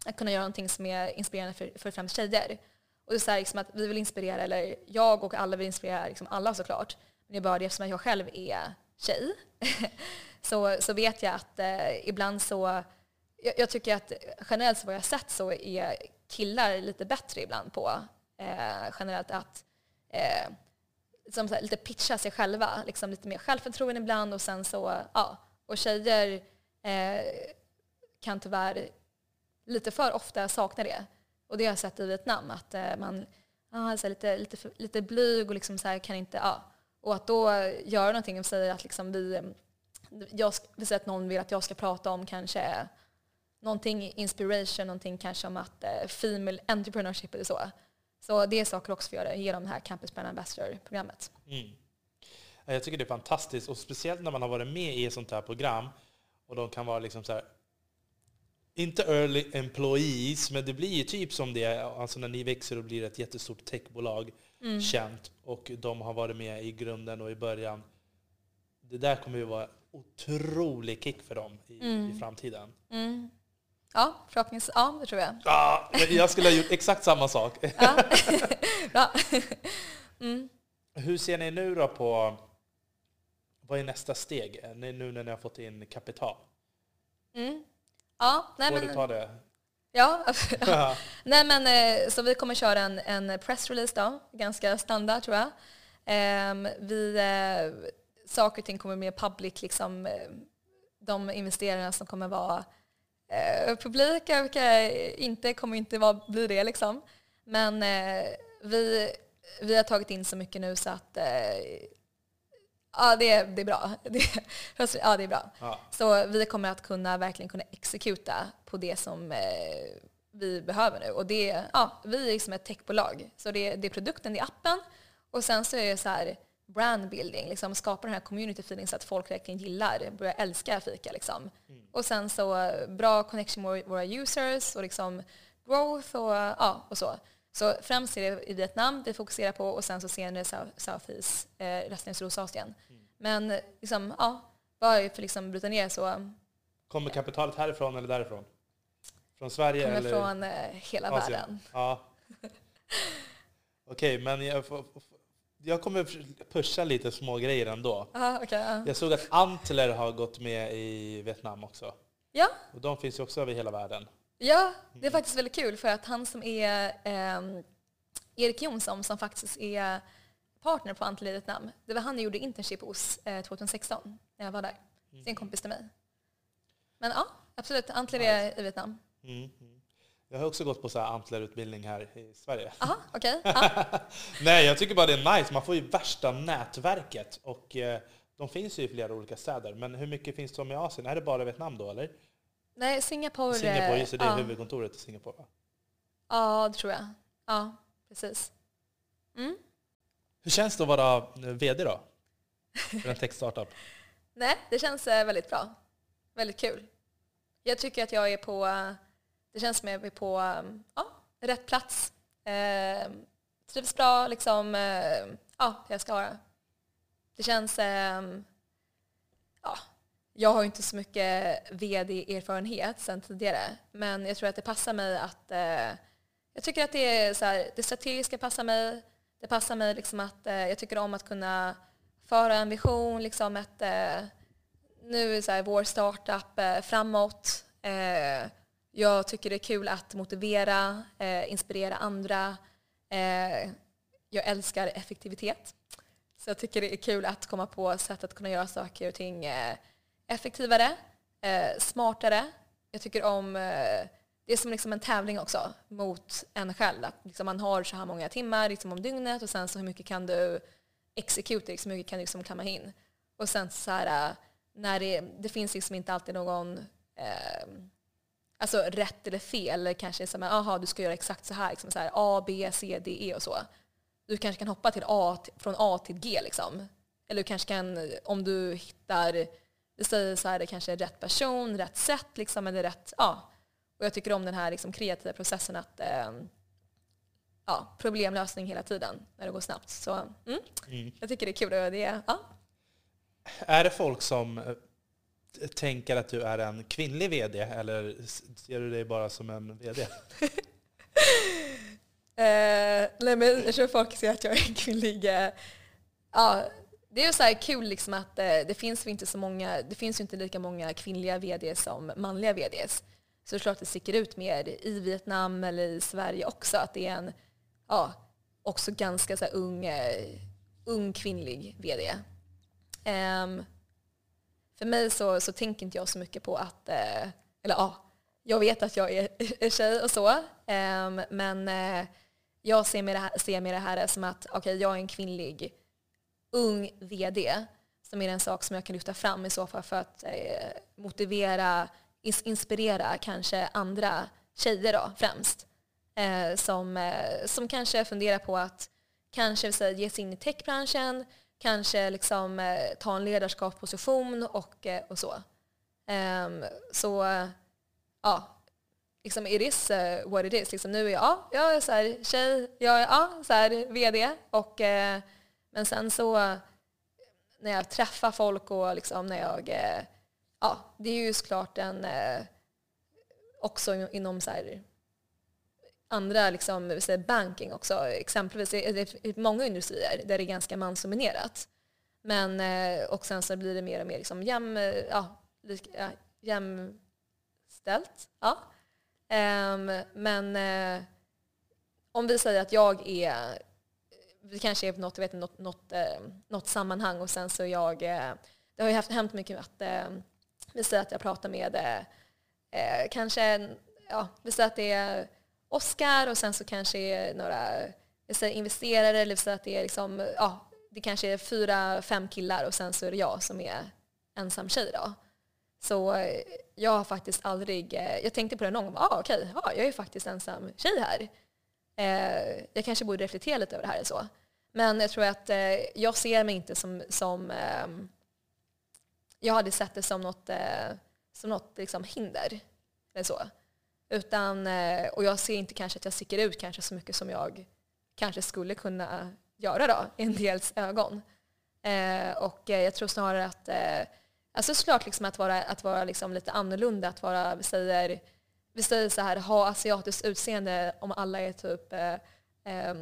att kunna göra någonting som är inspirerande för, för främst tjejer. Och det är så här, liksom att vi vill inspirera, eller jag och alla vill inspirera liksom alla såklart. Men det är bara det eftersom jag själv är tjej så, så vet jag att eh, ibland så, jag, jag tycker att generellt så vad jag har sett så är killar lite bättre ibland på eh, generellt att eh, som så här, lite pitcha sig själva, liksom lite mer självförtroende ibland och sen så, ja, och tjejer eh, kan tyvärr lite för ofta sakna det. Och det har jag sett i Vietnam, att eh, man är så lite, lite, lite blyg och liksom så här, kan inte, Ah. Och att då göra någonting och säga att liksom vi, eh, jag, vi säger att någon vill att jag ska prata om kanske någonting inspiration, någonting kanske om att eh, female entrepreneurship eller så. Så det är saker också vi gör genom det här Campus Brand Ambassador-programmet.
Mm. Ja, Jag tycker det är fantastiskt, och speciellt när man har varit med i ett sånt här program och de kan vara liksom så här, inte early employees, men det blir ju typ som det är alltså när ni växer och blir ett jättestort techbolag.
Mm.
känt och de har varit med i grunden och i början. Det där kommer ju vara otrolig kick för dem i,
Mm.
i framtiden.
Mm. Ja, förhoppningsvis. Ja, det tror jag.
Ja, jag skulle ha gjort exakt samma sak.
Ja. Bra. Mm.
Hur ser ni nu då på vad är nästa steg Ni- nu när ni har fått in kapital?
Mm. Ja, nej
Får du
men,
ta det?
ja, nej men eh, så vi kommer köra en, en pressrelease då, ganska standard tror jag. Ehm, vi, eh, saker och ting kommer mer public, liksom, eh, de investerarna som kommer vara eh, publika, vilka inte kommer inte vara, bli det liksom. Men eh, vi, vi har tagit in så mycket nu så att eh, ja, det, är- det är bra. Det, ja, det är bra.
Ja.
Så vi kommer att kunna verkligen kunna exekuta på det som eh, vi behöver nu. Och det, ja, vi är liksom ett techbolag. Så det, det är produkten, det är appen. Och sen så är det så här brand building, liksom skapa den här community feeling så att folk verkligen gillar, börjar älska fika. Liksom. Och sen så eh, bra connection med våra users och liksom growth och, ja, och så. Så främst är det i Vietnam vi fokuserar på och sen så senare South, Southeast, eh, resten av Sydostasien. Men liksom, ja, bara för liksom bryta ner så
Kommer kapitalet härifrån eller därifrån? Från Sverige
kommer
eller
från eh, hela
Asien?
världen.
Ja. Okej, men jag, jag kommer pusha lite små grejer ändå.
Aha, okay, ja.
Jag såg att Antler har gått med i Vietnam också.
ja,
Och de finns ju också över hela världen.
Ja, det är faktiskt väldigt kul för att han som är ehm, Erik Jonsson som faktiskt är partner på Antler i Vietnam, det var han jag gjorde internship hos eh, 2016 när jag var där. Det är en kompis till mig. Men ja, absolut, Antler är i Vietnam.
Mm. mm. Jag har också gått på så här Antler-utbildning här i Sverige.
Aha, okej. Ja.
Nej, jag tycker bara det är nice. Man får ju värsta nätverket. Och eh, de finns ju i flera olika städer. Men hur mycket finns de i Asien? Är det bara Vietnam då, eller?
Nej, Singapore.
Singapore,
eh,
just det, det är
ja.
huvudkontoret i Singapore. va?
Ja, det tror jag. Ja, precis. Mm.
Hur känns det att vara eh, VD då? För en tech-startup?
Nej, det känns eh, väldigt bra. Väldigt kul. Jag tycker att jag är på, det känns som jag är på ja, rätt plats. Eh, trivs bra, liksom, eh, ja, jag ska vara. Det känns, eh, ja, jag har ju inte så mycket vd-erfarenhet sedan tidigare, men jag tror att det passar mig att, eh, jag tycker att det, är så här, det strategiska passar mig. Det passar mig liksom att eh, jag tycker om att kunna föra en vision, liksom ett, eh, nu är så här, vår startup eh, framåt. Eh, jag tycker det är kul att motivera, eh, inspirera andra. Eh, jag älskar effektivitet. Så jag tycker det är kul att komma på sätt att kunna göra saker och ting eh, effektivare, eh, smartare. Jag tycker om, eh, det är som liksom en tävling också mot en själv. Att liksom man har så här många timmar liksom om dygnet och sen så hur mycket kan du execute, liksom, hur mycket kan du liksom klämma in. Och sen så här, eh, när det, det finns liksom inte alltid någon eh, alltså rätt eller fel. Eller kanske som aha, du ska göra exakt så här, liksom så här A, B, C, D, E och så. Du kanske kan hoppa till A, från A till G liksom. Eller du kanske kan, om du hittar, vi säger så här, det kanske är rätt person, rätt sätt liksom, eller rätt, ja. Och jag tycker om den här liksom, kreativa processen att eh, ja, problemlösning hela tiden när det går snabbt. Så mm,
Mm.
jag tycker det är kul. Och det, ja.
Är det folk som eh, tänker att du är en kvinnlig VD eller ser du dig bara som en VD?
Eh, nej, men jag tror folk ser att jag är en kvinnlig... Eh, ja, det är ju så här kul liksom att eh, det finns ju inte så många, det finns ju inte lika många kvinnliga VD som manliga VDs. Så det är klart att det sticker ut mer i Vietnam eller i Sverige också att det är en, ja, också ganska så här ung, eh, ung kvinnlig VD. Um, ehm, för mig så, så tänker inte jag så mycket på att, eh, eller ja, jag vet att jag är, är tjej och så, ehm, men eh, jag ser med det här, ser med det här som att okej, jag är en kvinnlig ung VD som är en sak som jag kan lyfta fram i så fall för att eh, motivera, ins- inspirera kanske andra tjejer då främst. Eh, som, eh, som kanske funderar på att kanske så, här, ge sig in i techbranschen, kanske liksom, eh, ta en ledarskapsposition och, eh, och så. Ehm, så ja, liksom, it is uh, what it is. Liksom, nu är jag, ja, jag är så här, tjej, jag är ja, så här, VD. Och, eh, men sen så när jag träffar folk och liksom när jag, eh, ja, det är ju såklart en, eh, också inom så här, andra liksom, banking också. Exempelvis det är många industrier där det är ganska mansdominerat. Men, eh, och sen så blir det mer och mer liksom jäm, ja, lika, jämställt. Ja. Um, men om vi säger att jag är, det kanske är på något, vet, något, något, eh, något sammanhang och sen så jag, eh, det har ju haft, hänt mycket att eh, vi säger att jag pratar med kanske, ja, vi säger att det är Oscar och sen så kanske är några säger investerare eller vi säger att det är liksom, ja, det kanske är fyra, fem killar och sen så är det jag som är ensam tjej då. Så jag har faktiskt aldrig, jag tänkte på det någon gång, ah, okej, okay, ah, jag är faktiskt ensam tjej här. Eh, jag kanske borde reflektera lite över det här eller så. Men jag tror att eh, jag ser mig inte som, som eh, jag hade sett det som något, eh, som något liksom hinder. Eller så. Utan, eh, och jag ser inte kanske att jag sticker ut kanske så mycket som jag kanske skulle kunna göra då, i en dels ögon. Eh, och eh, jag tror snarare att Alltså såklart liksom att vara, att vara liksom lite annorlunda, att vara, säger, vi säger så här, ha asiatiskt utseende om alla är typ eh, eh,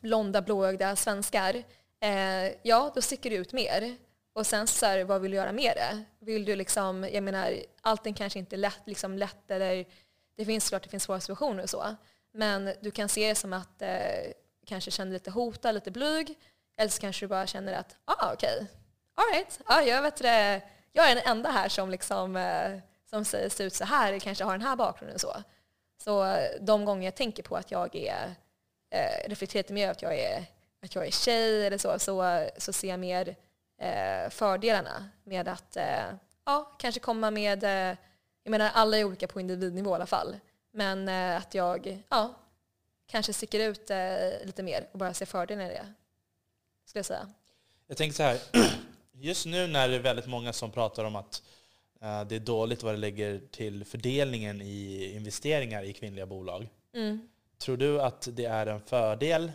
blonda, blåögda svenskar. Eh, ja, då sticker du ut mer. Och sen så här, vad vill du göra med det? Vill du liksom, jag menar, allting kanske inte är lätt, liksom lätt eller det finns klart det finns svåra situationer och så. Men du kan se det som att eh, kanske känner lite hotad, lite blyg. Eller så kanske du bara känner att, ah okej, okay. alright, ah, jag vet det jag är den enda här som, liksom, eh, som ser ut så här, kanske har den här bakgrunden. Så, så de gånger jag tänker på att jag är, eh, reflekterar mer att jag är, att jag är tjej eller så, så, så ser jag mer eh, fördelarna med att eh, ja, kanske komma med, eh, jag menar alla är olika på individnivå i alla fall, men eh, att jag ja, kanske sticker ut eh, lite mer och bara ser fördelarna i det, skulle jag säga.
Jag tänker så här, Just nu när det är väldigt många som pratar om att det är dåligt vad det lägger till fördelningen i investeringar i kvinnliga bolag. Mm. Tror du att det är en fördel,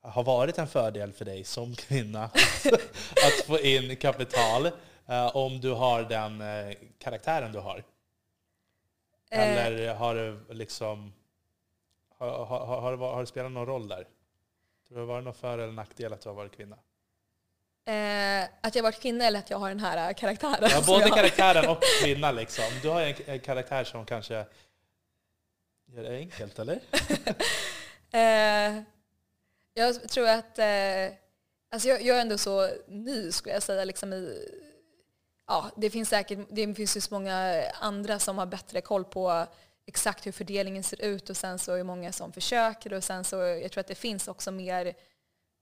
har varit en fördel för dig som kvinna att få in kapital uh, om du har den uh, karaktären du har? Eller har det liksom har, har, har, har det spelat någon roll där? Tror du det har varit någon för eller nackdel att du har varit kvinna?
Eh, att jag varit kvinna eller att jag har den här karaktären?
Ja, både karaktären och kvinna liksom. Du har en, en karaktär som kanske gör det enkelt, eller?
eh, jag tror att... Eh, alltså jag, jag, är ändå så ny, skulle jag säga. Liksom i, ja, det finns säkert det finns ju så många andra som har bättre koll på exakt hur fördelningen ser ut och sen så är det många som försöker och sen så jag tror att det finns också mer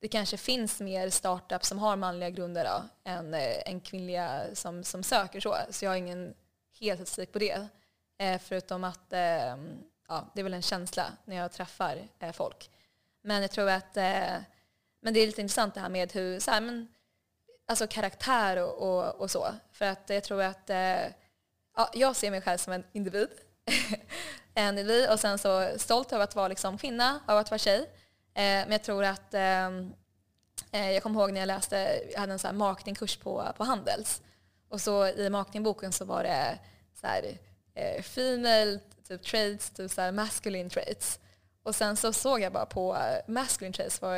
det kanske finns mer startups som har manliga grundare än, eh, än kvinnliga som, som söker så. Så jag har ingen helt statistik på det. Eh, förutom att eh, ja, det är väl en känsla när jag träffar eh, folk. Men jag tror att eh, men det är lite intressant det här med hur, så här, men, alltså karaktär och, och, och, så. För att jag tror att eh, ja, jag ser mig själv som en individ. en individ och sen så stolt över att vara liksom kvinna, av att vara tjej. Eh, men jag tror att, eh, eh, jag kommer ihåg när jag läste, jag hade en så här marketingkurs på, på Handels. Och så i marketingboken så var det så här, eh, female typ traits, typ så här masculine traits. Och sen så såg jag bara på eh, masculine traits var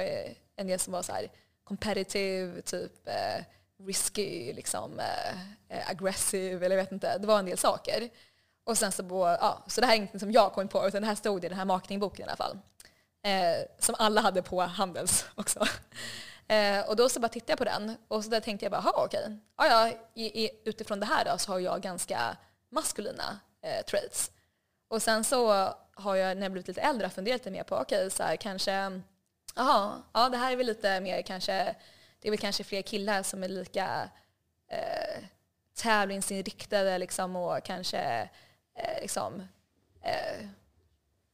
en del som var så här competitive, typ eh, risky, liksom, eh, eh, aggressive eller jag vet inte. Det var en del saker. Och sen så, ja, så det här är ingenting som jag kom på utan det här stod i den här marketingboken i alla fall eh, som alla hade på Handels också. Eh, och då så bara tittade jag på den och så där tänkte jag bara, okej, ja, ja, i, i, utifrån det här då, så har jag ganska maskulina eh, traits. Och sen så har jag när jag blivit lite äldre funderat lite mer på, okej, okay, så här, kanske, jaha, ja det här är väl lite mer kanske, det är väl kanske fler killar som är lika eh, tävlingsinriktade liksom och kanske eh, liksom, eh,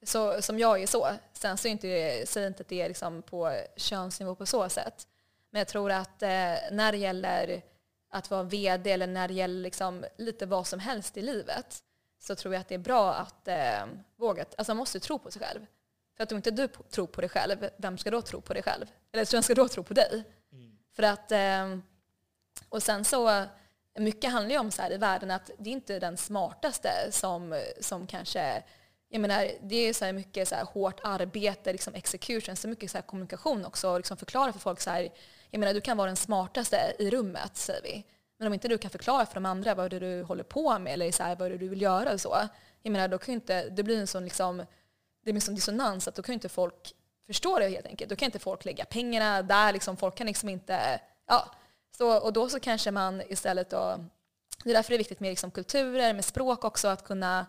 så, som jag är så. Sen så är inte, säger inte att det är liksom på könsnivå på så sätt. Men jag tror att eh, när det gäller att vara VD eller när det gäller liksom lite vad som helst i livet så tror jag att det är bra att eh, våga, alltså man måste tro på sig själv. För att om inte du tror på dig själv, vem ska då tro på dig själv? Eller vem ska då tro på dig?
Mm.
För att, eh, och sen så, mycket handlar ju om så här i världen att det är inte den smartaste som, som kanske jag menar, det är så mycket så hårt arbete, liksom execution, så mycket så kommunikation också. Och liksom förklara för folk så här, jag menar du kan vara den smartaste i rummet säger vi. Men om inte du kan förklara för de andra vad det är du håller på med eller så här, vad det är du vill göra och så. Jag menar, då kan inte, det blir en sån liksom, det blir en sån dissonans att då kan inte folk förstå det helt enkelt. Då kan inte folk lägga pengarna där, liksom, folk kan liksom inte, ja. Så, och då så kanske man istället då, det är därför det är viktigt med liksom kulturer, med språk också, att kunna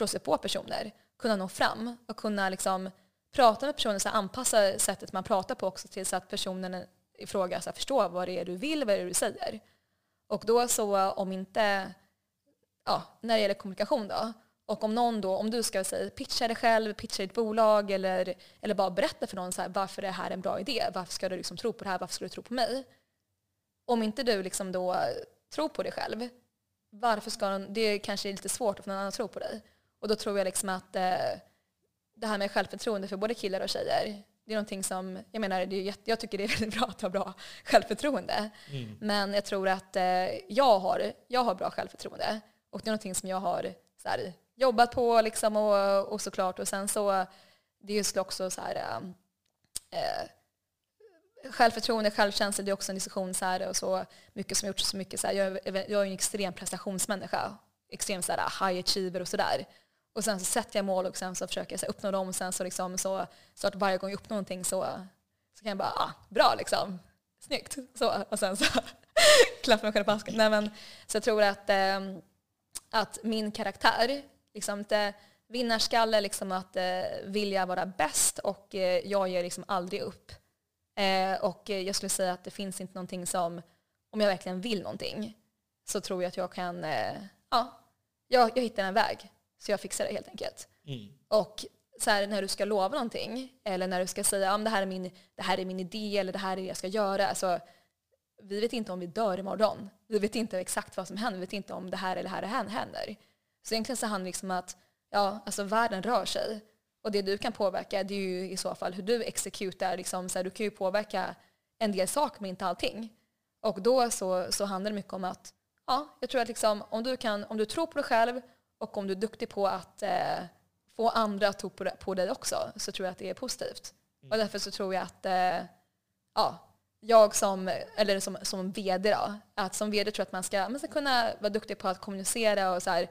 förstå sig på personer, kunna nå fram och kunna liksom prata med personer, så anpassa sättet man pratar på också till så att personen i fråga så förstår vad det är du vill, vad det är du säger. Och då så om inte, ja, när det gäller kommunikation då, och om någon då, om du ska säga pitcha dig själv, pitcha ditt bolag eller, eller bara berätta för någon så här, varför det här är en bra idé, varför ska du liksom tro på det här, varför ska du tro på mig? Om inte du liksom då tror på dig själv, varför ska någon, det kanske är lite svårt att få någon annan att tro på dig. Och då tror jag liksom att eh, det här med självförtroende för både killar och tjejer, det är någonting som, jag menar, det är jätte, jag tycker det är väldigt bra att ha bra självförtroende. Mm. Men jag tror att eh, jag, har, jag har bra självförtroende. Och det är någonting som jag har så här, jobbat på liksom och, och såklart. Och sen så, det är just också så här, eh, självförtroende, självkänsla, det är också en diskussion så här, och så mycket som gjorts så mycket så här, jag, jag är en extrem prestationsmänniska, extrem så här, high achiever och sådär. Och sen så sätter jag mål och sen så försöker jag så uppnå dem. Och sen så, liksom, så, så att varje gång jag uppnår någonting så, så kan jag bara, ah, bra liksom. Snyggt. Så, och sen så klappar mig själv på asken. Nej, men, så jag tror att, eh, att min karaktär, liksom inte vinnarskalle, liksom att eh, vilja vara bäst och eh, jag ger liksom aldrig upp. Eh, och jag skulle säga att det finns inte någonting som, om jag verkligen vill någonting, så tror jag att jag kan, eh, ja, jag, jag hittar en väg. Så jag fixar det helt enkelt. Mm. Och så här, när du ska lova någonting eller när du ska säga att det, här är min, det här är min idé eller det här är det jag ska göra. Alltså, vi vet inte om vi dör imorgon. Vi vet inte exakt vad som händer. Vi vet inte om det här eller det här händer. Så egentligen så handlar det liksom att ja, alltså världen rör sig. Och det du kan påverka det är ju i så fall hur du exekutar. Liksom, så här, du kan ju påverka en del saker men inte allting. Och då så, så handlar det mycket om att ja, jag tror att liksom, om, du kan, om du tror på dig själv och om du är duktig på att eh, få andra att tro på, på dig också så tror jag att det är positivt. Mm. Och därför så tror jag att eh, ja, jag som, eller som, som vd då, att som vd tror jag att man ska, man ska kunna vara duktig på att kommunicera och så här,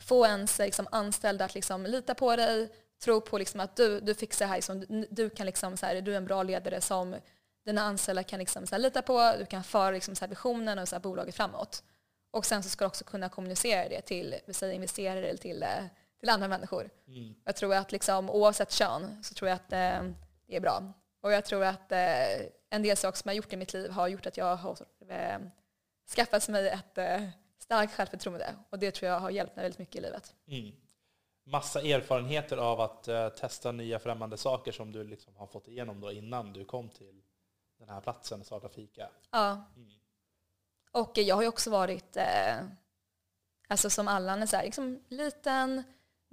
få ens liksom, anställda att liksom, lita på dig, tro på liksom, att du, du fixar det här, liksom, du, kan liksom, så här, du är en bra ledare som dina anställda kan liksom, så här, lita på, du kan föra liksom, så här, visionen och så här, bolaget framåt. Och sen så ska du också kunna kommunicera det till säg, investerare eller till, eh, till andra människor. Mm. Jag tror att liksom, oavsett kön så tror jag att eh, det är bra. Och jag tror att eh, en del saker som jag har gjort i mitt liv har gjort att jag har eh, skaffat mig ett eh, starkt självförtroende. Och det tror jag har hjälpt mig väldigt mycket i livet.
Mm. Massa erfarenheter av att uh, testa nya främmande saker som du liksom har fått igenom då innan du kom till den här platsen och startade Fika.
Ja. Mm. Och jag har ju också varit, eh, alltså som Allan, så här, liksom liten,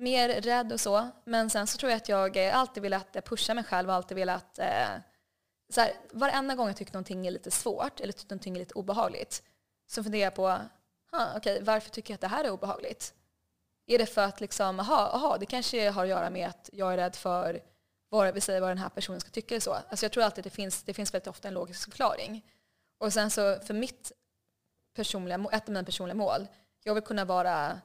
mer rädd och så. Men sen så tror jag att jag eh, alltid velat eh, pusha mig själv och alltid velat eh, så här, varenda gång jag tycker någonting är lite svårt eller tycker någonting är lite obehagligt så funderar jag på okay, varför tycker jag att det här är obehagligt? Är det för att liksom, aha, aha, det kanske har att göra med att jag är rädd för vad, vi säger, vad den här personen ska tycka eller så. Alltså jag tror alltid att det finns, det finns väldigt ofta en logisk förklaring. Och sen så för mitt personliga, ett av mina personliga mål. Jag vill kunna vara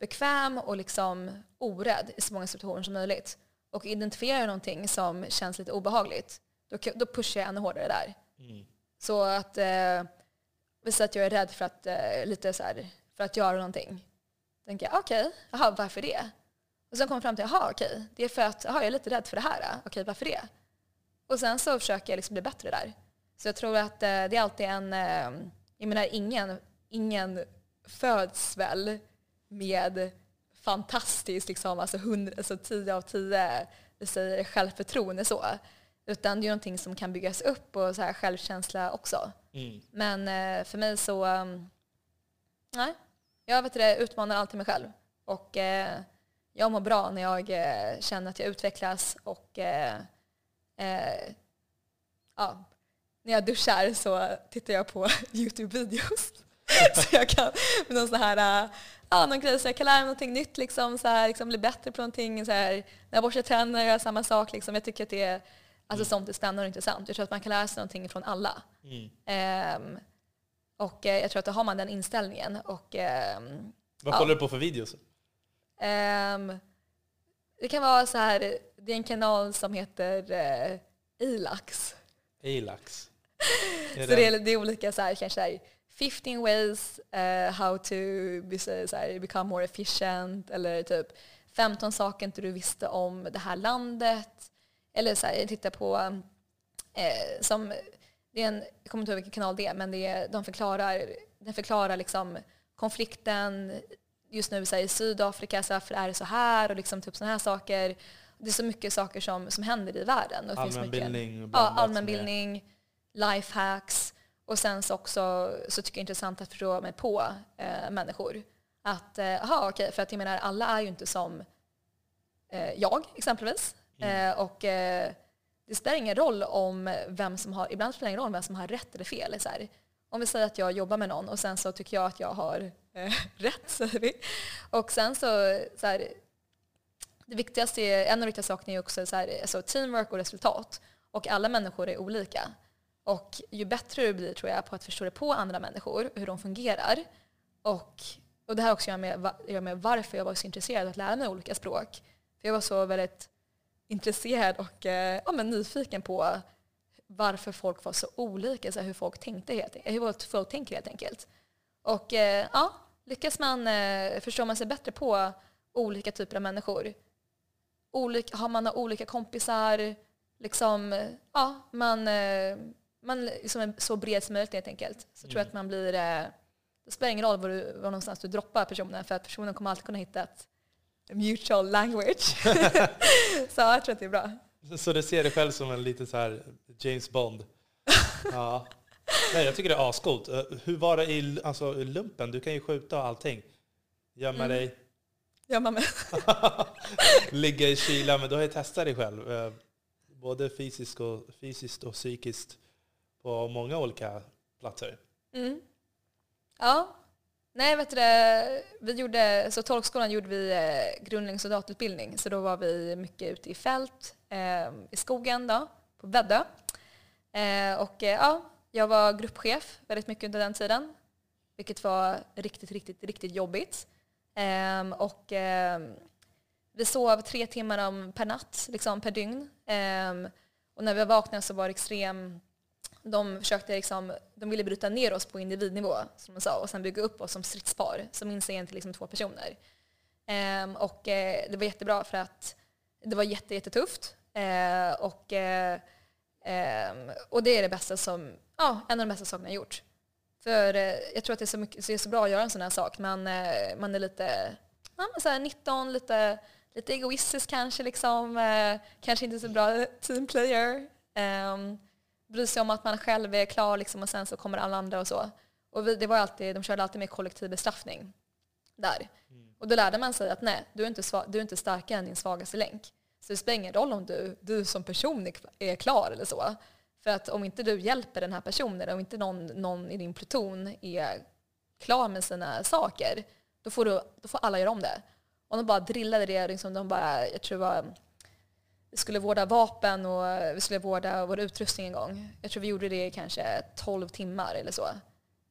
bekväm och liksom orädd i så många situationer som möjligt. Och identifierar jag någonting som känns lite obehagligt, då, då pushar jag ännu hårdare där. Mm. Så att eh, visa att jag är rädd för att, eh, lite så här, för att göra någonting. Då tänker jag, okej, okay, varför det? Och sen kommer jag fram till, jaha okej, okay, det är för att aha, jag är lite rädd för det här. Okej, okay, varför det? Och sen så försöker jag liksom bli bättre där. Så jag tror att eh, det är alltid en eh, jag menar ingen, ingen föds väl med fantastiskt, liksom, alltså, 100, alltså 10 av 10 vi säger självförtroende så. Utan det är någonting som kan byggas upp och så här självkänsla också. Mm. Men eh, för mig så, um, nej, jag vet det, utmanar alltid mig själv. Och eh, jag mår bra när jag eh, känner att jag utvecklas och ja, när jag duschar så tittar jag på YouTube-videos. så jag kan med någon sån här, äh, ja, någon grej så jag kan lära mig någonting nytt, liksom, så här, liksom, bli bättre på någonting. Så här, när jag borstar tänderna gör jag samma sak. Liksom. Jag tycker att det är, alltså, mm. sånt är spännande och intressant. Jag tror att man kan lära sig någonting från alla. Mm. Um, och eh, jag tror att då har man den inställningen. Och, um,
Vad kollar du på för videos? Um,
det kan vara så här, det är en kanal som heter uh, Ilax.
Ilax.
Så det är, det är olika så här, kanske här, 15 ways uh, how to be, så här, become more efficient eller typ 15 saker inte du visste om det här landet. Eller så här, jag tittar på, eh, som, det är en, jag kommer inte ihåg vilken kanal det är, men det är, de förklarar, den förklarar liksom konflikten just nu i Sydafrika, så varför är det så här och liksom typ sådana här saker. Det är så mycket saker som, som händer i världen.
allmänbildning?
Ja, allmänbildning, lifehacks. Och sen så också så tycker jag det är intressant att förstå mig på eh, människor. Att, eh, aha, okej, för att jag menar alla är ju inte som eh, jag exempelvis. Mm. Eh, och eh, det spelar ingen roll om vem som har, ibland spelar det ingen roll om vem som har rätt eller fel. Så här. Om vi säger att jag jobbar med någon och sen så tycker jag att jag har eh, rätt, säger vi. Och sen så, så här, det viktigaste, en av de viktigaste sakerna är också så här, alltså teamwork och resultat. Och alla människor är olika. Och ju bättre du blir tror jag på att förstå dig på andra människor, hur de fungerar. Och, och det här också gör med, gör med varför jag var så intresserad av att lära mig olika språk. För jag var så väldigt intresserad och eh, ja, men nyfiken på varför folk var så olika, så här, hur folk tänkte helt, e-, hur folk tänker helt enkelt. Och eh, ja, lyckas man eh, förstår man sig bättre på olika typer av människor. Olika, har man olika kompisar, liksom, ja, man eh, man liksom är så bred som möjligt helt enkelt. Så mm. tror jag att man blir, eh, det spelar ingen roll var, du, var någonstans du droppar personen för att personen kommer alltid kunna hitta ett mutual language. så jag tror att det är bra.
Så du ser dig själv som en lite så här James Bond? ja. Nej, jag tycker det är ascoolt. Eh, hur var det i alltså, lumpen? Du kan ju skjuta och allting. Gömma mm. dig?
Gömma mig.
Ligga i kyla, men du har ju testat dig själv. Eh, både fysiskt och, fysiskt och psykiskt på många olika platser. Mm.
Ja. Nej, vet du det, vi gjorde, så tolkskolan gjorde vi eh, soldatutbildning så då var vi mycket ute i fält, eh, i skogen då, på Väddö. Eh, och eh, ja, jag var gruppchef väldigt mycket under den tiden, vilket var riktigt, riktigt, riktigt jobbigt. Eh, och eh, vi sov tre timmar om per natt, liksom per dygn. Ehm, och när vi vaknade så var det extrem de försökte liksom, de ville bryta ner oss på individnivå, som de sa, och sen bygga upp oss som stridspar, som inser till liksom två personer. Um, och uh, det var jättebra för att det var jätte, jättetufft. Uh, och, uh, um, och det är det bästa som, ja, en av de bästa sakerna jag gjort. För jag tror att det är, så mycket, det är så bra att göra en sån här sak, men man är lite, ja, så här 19, lite, lite egoistisk kanske, liksom, kanske inte så bra teamplayer. Um, bry sig om att man själv är klar liksom, och sen så kommer alla andra och så. Och vi, det var alltid, de körde alltid med kollektiv bestraffning där. Mm. Och då lärde man sig att nej, du är, inte du är inte starkare än din svagaste länk. Så det spelar ingen roll om du, du som person är, är klar eller så. För att om inte du hjälper den här personen, om inte någon, någon i din pluton är klar med sina saker, då får, du, då får alla göra om det. Och de bara drillade det, liksom, de bara, jag tror det var vi skulle vårda vapen och vi skulle vårda vår utrustning en gång. Jag tror vi gjorde det i kanske 12 timmar eller så.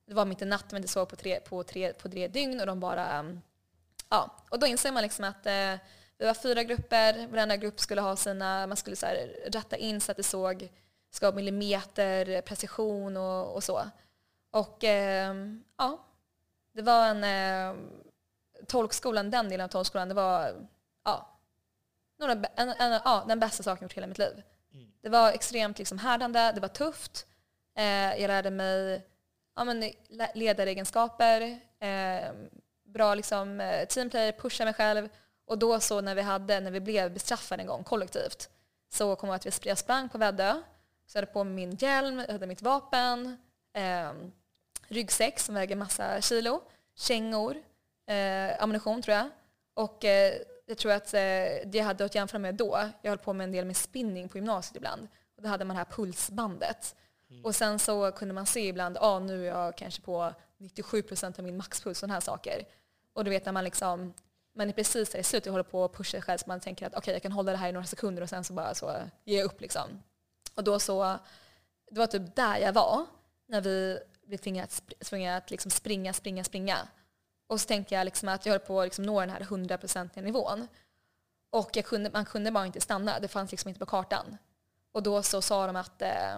Det var mitt i natten, men det såg på tre, på, tre, på tre dygn och de bara... Mm, ja. Och då inser man liksom att eh, vi var fyra grupper, varenda grupp skulle ha sina... Man skulle så här, rätta in så att det såg ska millimeter precision och, och så. Och eh, ja, det var en... Eh, tolkskolan, den delen av tolkskolan, det var... Ja, några, en, en, ja, den bästa saken jag gjort hela mitt liv. Mm. Det var extremt liksom härdande, det var tufft. Eh, jag lärde mig ja, men, ledaregenskaper, eh, bra liksom, eh, teamplayer, pusha mig själv. Och då så när vi, hade, när vi blev bestraffade en gång kollektivt så kom jag att vi, jag sprang på Väddö, så jag hade på min hjälm, jag hade mitt vapen, eh, ryggsäck som väger massa kilo, kängor, eh, ammunition tror jag. Och eh, jag tror att eh, det jag hade att jämföra med då, jag höll på med en del med spinning på gymnasiet ibland. Och då hade man det här pulsbandet. Och sen så kunde man se ibland, ah, nu är jag kanske på 97% av min maxpuls, sådana här saker. Och du vet när man liksom, man är precis där i slutet och håller på att pusha själv så man tänker att okej okay, jag kan hålla det här i några sekunder och sen så bara så ger jag upp liksom. Och då så, det var typ där jag var när vi blev tvingade att, tvingade att liksom springa, springa, springa. Och så tänkte jag liksom att jag höll på att liksom nå den här 100% nivån. Och jag kunde, man kunde bara inte stanna, det fanns liksom inte på kartan. Och då så sa de att, eh,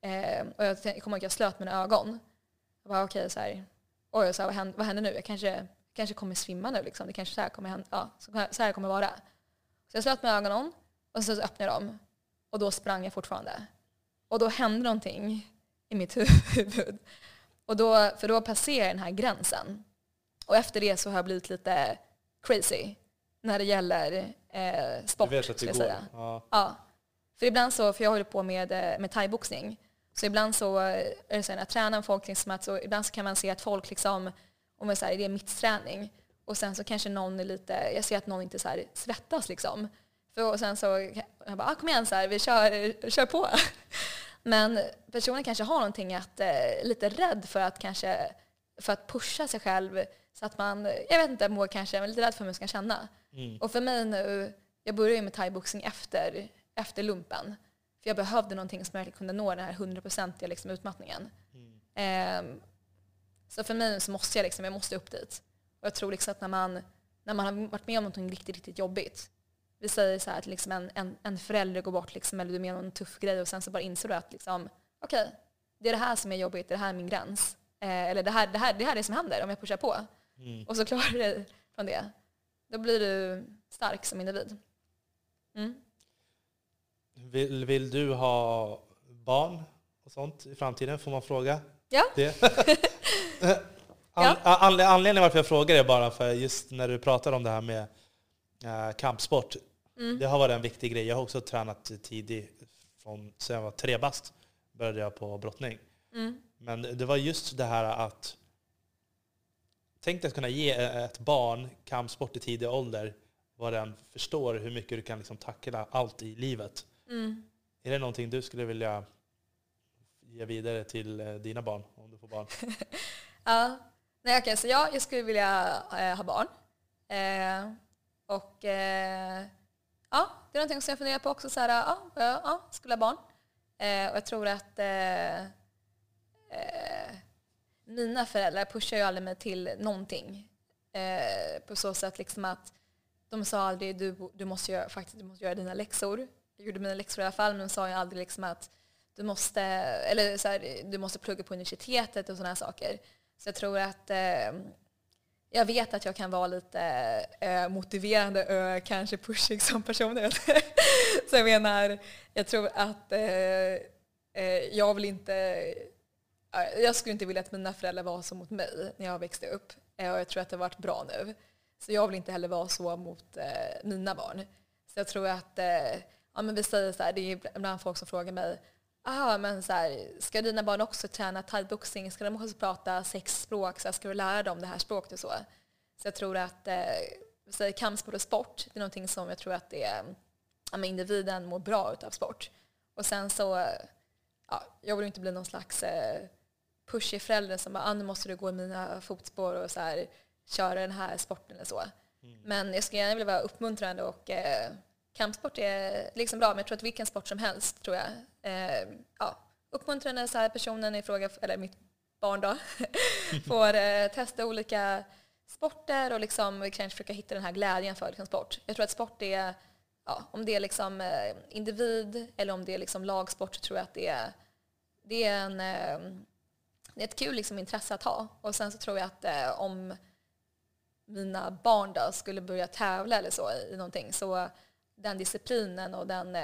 eh, och jag, jag kommer ihåg att jag slöt mina ögon. Jag bara okej, okay, så här, oj, så här, vad, händer, vad händer nu? Jag kanske, kanske kommer svimma nu liksom. Det kanske så här kommer hända, ja, så här kommer vara. Så jag slöt med ögonen och så öppnade jag dem. Och då sprang jag fortfarande. Och då hände någonting i mitt huvud. Och då, för då passerade jag den här gränsen. Och efter det så har jag blivit lite crazy när det gäller eh, sport. Du vet att det går? Ja. ja. För ibland så, för jag håller på med, eh, med thaiboxning, så ibland så är det så när jag tränar folk, liksom att så ibland så kan man se att folk liksom, om jag säger det är mittsträning, och sen så kanske någon är lite, jag ser att någon inte så här svettas liksom. För, och sen så, jag bara, ah, kom igen så här, vi kör, kör på. Men personen kanske har någonting att, eh, lite rädd för att kanske, för att pusha sig själv så att man, jag vet inte, mår kanske, men lite rädd för hur man ska känna. Mm. Och för mig nu, jag började med thaiboxning efter, efter lumpen. För jag behövde någonting som verkligen kunde nå den här hundraprocentiga liksom, utmattningen. Mm. Eh, så för mig så måste jag, liksom, jag måste upp dit. Och jag tror liksom att när man, när man har varit med om något riktigt, riktigt jobbigt, vi säger så här att liksom en, en, en förälder går bort liksom, eller du är med om en tuff grej och sen så bara inser du att liksom, okej, okay, det är det här som är jobbigt, det här är min gräns. Eh, eller det här, det, här, det här är det som händer om jag pushar på. Mm. Och så klarar du dig från det. Då blir du stark som individ. Mm.
Vill, vill du ha barn och sånt i framtiden? Får man fråga?
Ja.
Det? An, an, anledningen varför jag frågar är bara för just när du pratar om det här med äh, kampsport. Mm. Det har varit en viktig grej. Jag har också tränat tidigt. Från, sen jag var tre bast började jag på brottning. Mm. Men det var just det här att Tänk dig att kunna ge ett barn kampsport i tidig ålder, vad den förstår hur mycket du kan liksom tackla allt i livet. Mm. Är det någonting du skulle vilja ge vidare till dina barn, om du får barn?
ja, Nej, okay, så ja, jag skulle vilja ha barn. Eh, och eh, ja, det är någonting som jag funderar på också. Så här, ja, ja, skulle ha barn. Och jag tror att mina föräldrar pushar ju aldrig mig till någonting. Eh, på så sätt liksom att de sa aldrig du, du, måste göra, faktiskt, du måste göra dina läxor. Jag gjorde mina läxor i alla fall, men de sa ju aldrig liksom att du måste, eller så här, du måste plugga på universitetet och sådana saker. Så jag tror att eh, jag vet att jag kan vara lite eh, motiverande och kanske pushig som person. så jag menar, jag tror att eh, eh jag vill inte Eh, jag skulle inte vilja att mina föräldrar var så mot mig när jag växte upp. Eh, och jag tror att det har varit bra nu. Så jag vill inte heller vara så mot eh, mina barn. Så jag tror att, eh, ja men vi säger så här, det är ibland folk som frågar mig, aha, men så här, ska dina barn också träna thaiboxning? Ska de också prata sex språk? Så här, ska du lära dem det här språket och så? Så jag tror att eh, kampsport och sport, det är någonting som jag tror att det, ja, individen mår bra av sport. Och sen så, ja, jag vill inte bli någon slags eh, pushig förälder som bara ah, nu måste du gå i mina fotspår och så här, köra den här sporten eller så. Mm. Men jag skulle gärna vilja vara uppmuntrande och eh, kampsport är liksom bra, men jag tror att vilken sport som helst tror jag. Eh, ja, uppmuntrande så här personen i fråga, eller mitt barn då, får eh, testa olika sporter och liksom kanske försöka hitta den här glädjen för liksom, sport. Jag tror att sport är, ja, om det är liksom eh, individ eller om det är liksom lagsport så tror jag att det är, det är en eh, det är ett kul liksom, intresse att ha. Och sen så tror jag att eh, om mina barn då skulle börja tävla eller så i någonting så den disciplinen och den, eh,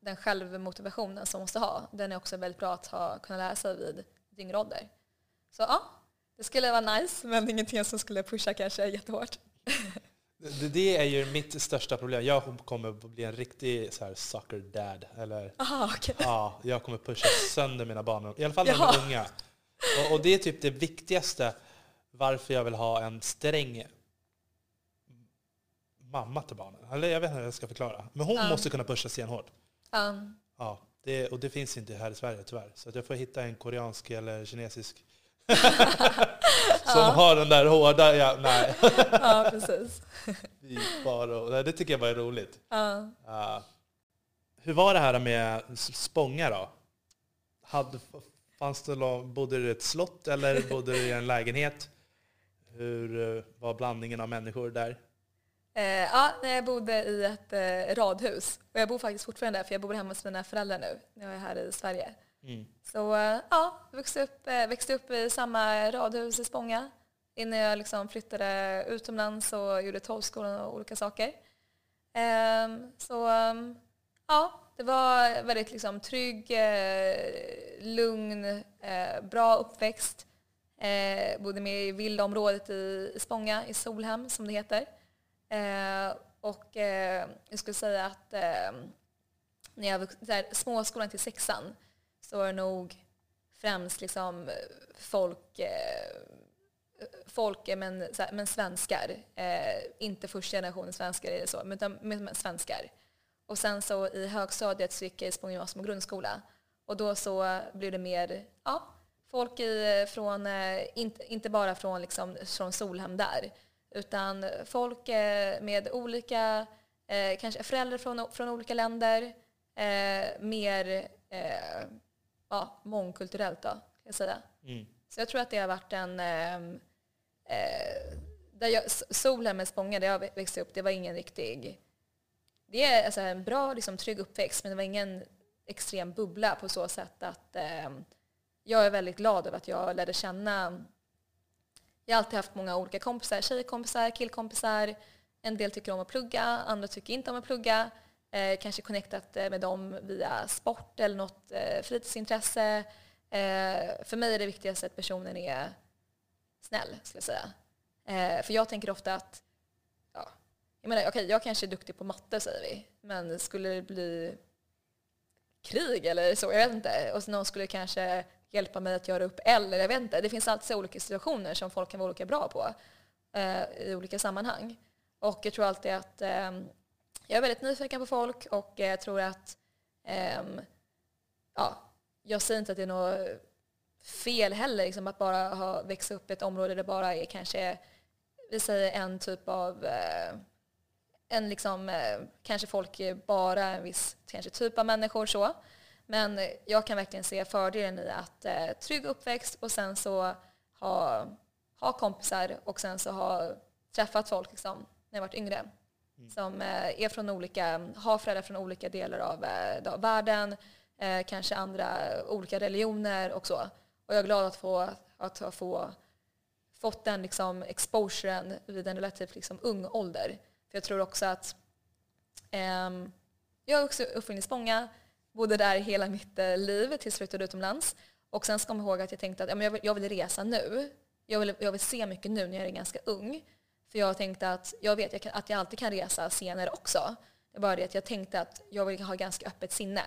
den självmotivationen som man måste ha, den är också väldigt bra att ha, kunna lära sig vid yngre ålder. Så ja, det skulle vara nice, men ingenting som skulle pusha kanske jättehårt.
Det är ju mitt största problem. Jag kommer bli en riktig så här, sucker dad. Eller,
Aha, okay.
ja, jag kommer pusha sönder mina barn, i alla fall när de är unga. Och, och, det är typ det viktigaste varför jag vill ha en sträng mamma till barnen. Eller jag vet inte hur jag ska förklara. Men hon
Ja.
måste kunna pusha stenhårt.
Ja.
Ja, det, och det finns inte här i Sverige tyvärr. Så att jag får hitta en koreansk eller kinesisk som har den där hårda... Ja, nej,
ja, precis.
vi bara, nej, det tycker jag bara är roligt.
Ja.
Ja. hur var det här med s- Spånga då? Hade, fanns det, bodde du i ett slott eller bodde du i en lägenhet? Hur eh, var blandningen av människor där?
Eh, ja, jag bodde i ett eh, radhus. Och jag bor faktiskt fortfarande där för jag bor hemma hos mina föräldrar nu när jag är här i Sverige.
Mm.
Så eh, ja, växte upp, eh, växte upp i samma radhus i Spånga innan jag liksom flyttade utomlands och gjorde tolvskolan och olika saker. Ehm, så ehm, ja, det var väldigt liksom, trygg, eh, lugn, eh, bra uppväxt. Eh, bodde med i villaområdet i, i Spånga, i Solhem som det heter. Eh, och eh, jag skulle säga att eh, när jag vux- här, småskolan till sexan så var det nog främst liksom eh, folk, eh, folk eh, men, så här, men svenskar. Eh, inte första generationen svenskar eller så, men, utan, men, men svenskar. Och sen så i högstadiet så gick jag i Spånga gymnasium och grundskola. Och då så blev det mer, ja, folk i, från, eh, inte, inte bara från, liksom, från Solhem där, utan folk eh, med olika, eh, kanske föräldrar från, från olika länder, mer ja, mångkulturellt då, kan jag säga.
Mm.
Så jag tror att det har varit en... ehm, Eh, där jag, Solhem med Spånga, där jag växte upp, det var ingen riktig... Det är alltså en bra, liksom, trygg uppväxt, men det var ingen extrem bubbla på så sätt att eh, jag är väldigt glad över att jag lärde känna... Jag har alltid haft många olika kompisar, tjejkompisar, killkompisar. En del tycker om att plugga, andra tycker inte om att plugga. Eh, kanske connectat eh, med dem via sport eller något eh, fritidsintresse. Eh, för mig är det viktigaste att personen är snäll, skulle jag säga. Eh, för jag tänker ofta att, jag menar, okej, jag kanske är duktig på matte säger vi, men skulle det bli krig eller så, jag vet inte, och någon skulle kanske hjälpa mig att göra upp eller jag vet inte. Det finns alltid olika situationer som folk kan vara olika bra på eh, i olika sammanhang. Och jag tror alltid att eh, jag är väldigt nyfiken på folk och eh, jag tror att eh, ja, jag säger inte att det är något fel heller liksom, att bara ha växt upp i ett område där det bara är kanske, vi säger en typ av, eh, eh, en liksom, eh, kanske folk är bara en viss kanske typ av människor så. Men eh, jag kan verkligen se fördelen i att eh, trygg uppväxt och sen så ha, ha kompisar och sen så ha träffat folk liksom, när jag varit yngre. Som eh, är från olika, har föräldrar från olika delar av eh, av världen, eh, kanske andra olika religioner och så. Och jag är glad att få, att få, fått den liksom exposuren vid en relativt liksom ung ålder. För jag tror också att um, jag är också uppvuxen i Spånga, bodde där hela mitt eh, liv tills jag flyttade utomlands. Och sen ska man ihåg att jag tänkte att ja, men jag, vill, jag vill resa nu. Jag vill, jag vill se mycket nu när jag är ganska ung. För jag tänkte att jag vet jag kan, att jag alltid kan resa senare också. Det är bara det att jag tänkte att jag vill ha ganska öppet sinne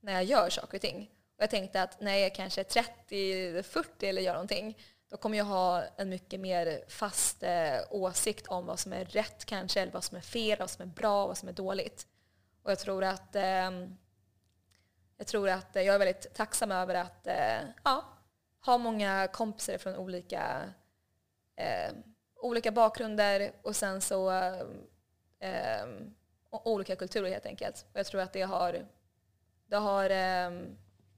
när jag gör saker och ting. Och jag tänkte att när jag är kanske 30-40 eller gör någonting, då kommer jag ha en mycket mer fast eh, åsikt om vad som är rätt kanske, eller vad som är fel, vad som är bra, vad som är dåligt. Och jag tror att, ehm, jag, tror att eh, jag är väldigt tacksam över att eh, ja, ha många kompisar från olika, eh, olika bakgrunder och sen så eh, eh, och olika kulturer helt enkelt. Och jag tror att det har, det har eh,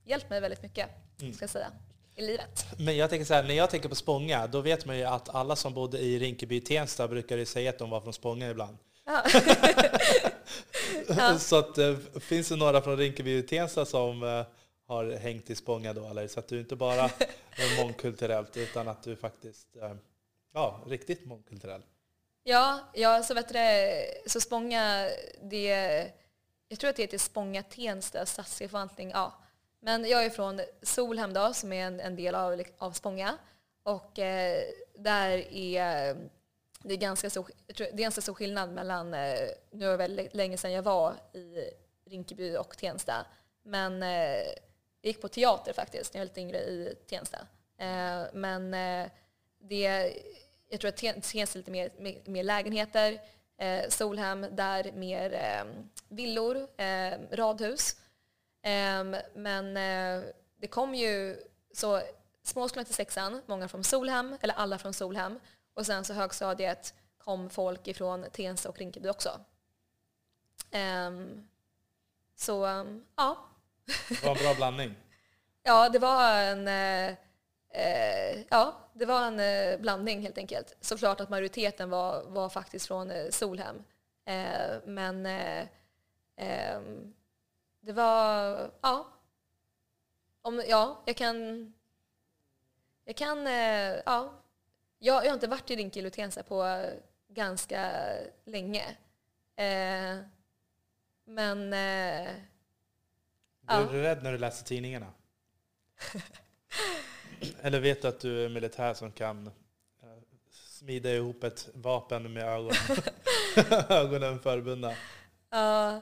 hjälpt mig väldigt mycket, ska jag säga, i livet.
Men jag tänker så här, när jag tänker på Spånga, då vet man ju att alla som bodde i Rinkeby Tensta brukar ju säga att de var från Spånga ibland.
Ja. Ja.
så att, eh, finns det några från Rinkeby Tensta som eh, har hängt i Spånga då? Eller? Så att du inte bara är mångkulturellt, utan att du faktiskt eh, ja, riktigt mångkulturell.
Ja, ja så vet du så Spånga, det, jag tror att det heter Spånga Tensta stadsförvaltning, ja. Men jag är från Solhem då, som är en, en del av, av Spånga. Och eh, där är det är ganska stor, det är ganska stor skillnad mellan, eh, nu är det väldigt länge sedan jag var i Rinkeby och Tensta, men eh, jag gick på teater faktiskt när jag var lite yngre i Tensta. Eh, men eh, det, jag tror att Tensta är lite mer, mer, mer lägenheter. Eh, Solhem där mer eh, villor, eh, radhus. Ehm, men eh, det kom ju, så småskolan till sexan, många från Solhem, eller alla från Solhem. Och sen så högstadiet kom folk ifrån Tensta och Rinkeby också. Um, så um, ja.
Det var en bra blandning.
ja, det var en, eh, eh, ja, det var en blandning helt enkelt. Såklart att majoriteten var, var faktiskt från Solhem. Men ehm, det var, ja. Om, ja, jag kan, jag kan, ja. Jag, jag har inte varit i Rinkeby och Tensta på ganska länge. Men... Eh,
Blir ja. du rädd när du läser tidningarna? Eller vet du att du är militär som kan eh, smida ihop ett vapen med ögonen, ögonen förbundna?
Uh,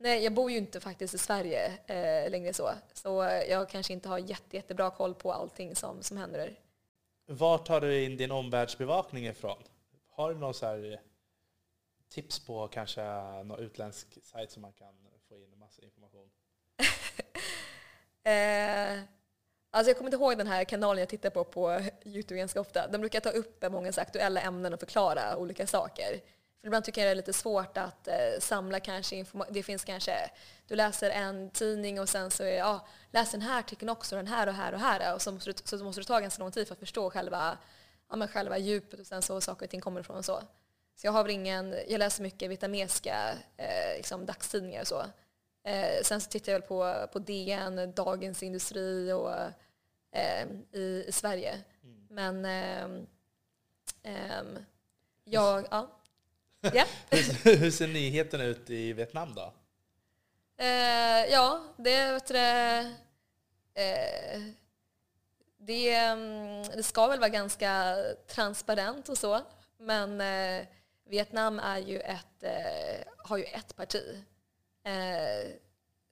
nej, jag bor ju inte faktiskt i Sverige eh, längre så. Så jag kanske inte har jätte, jättebra koll på allting som, som händer.
Var tar du in din omvärldsbevakning ifrån? Har du någon så här tips på kanske någon utländsk sajt som man kan få in massa information?
eh, alltså jag kommer inte ihåg den här kanalen jag tittar på på Youtube ganska ofta. De brukar ta upp många aktuella ämnen och förklara olika saker. För ibland tycker jag det är lite svårt att eh, samla kanske information. Det finns kanske, du läser en tidning och sen så är ja, läs den här artikeln också, den här och här och här. Och så måste du, så måste du ta ganska lång tid för att förstå själva, ja, men själva djupet och sen så saker och ting kommer ifrån och så. Så jag har ingen, jag läser mycket vietnamesiska eh, liksom dagstidningar och så. Eh, sen så tittar jag väl på, på DN, Dagens Industri och eh, i, i Sverige. Mm. Men ehm, ehm, jag, ja.
Yeah. Hur ser nyheterna ut i Vietnam då?
Eh, ja, det vet du, eh, det, mm, det ska väl vara ganska transparent och så. Men eh, Vietnam är ju ett, eh, har ju ett parti. Eh,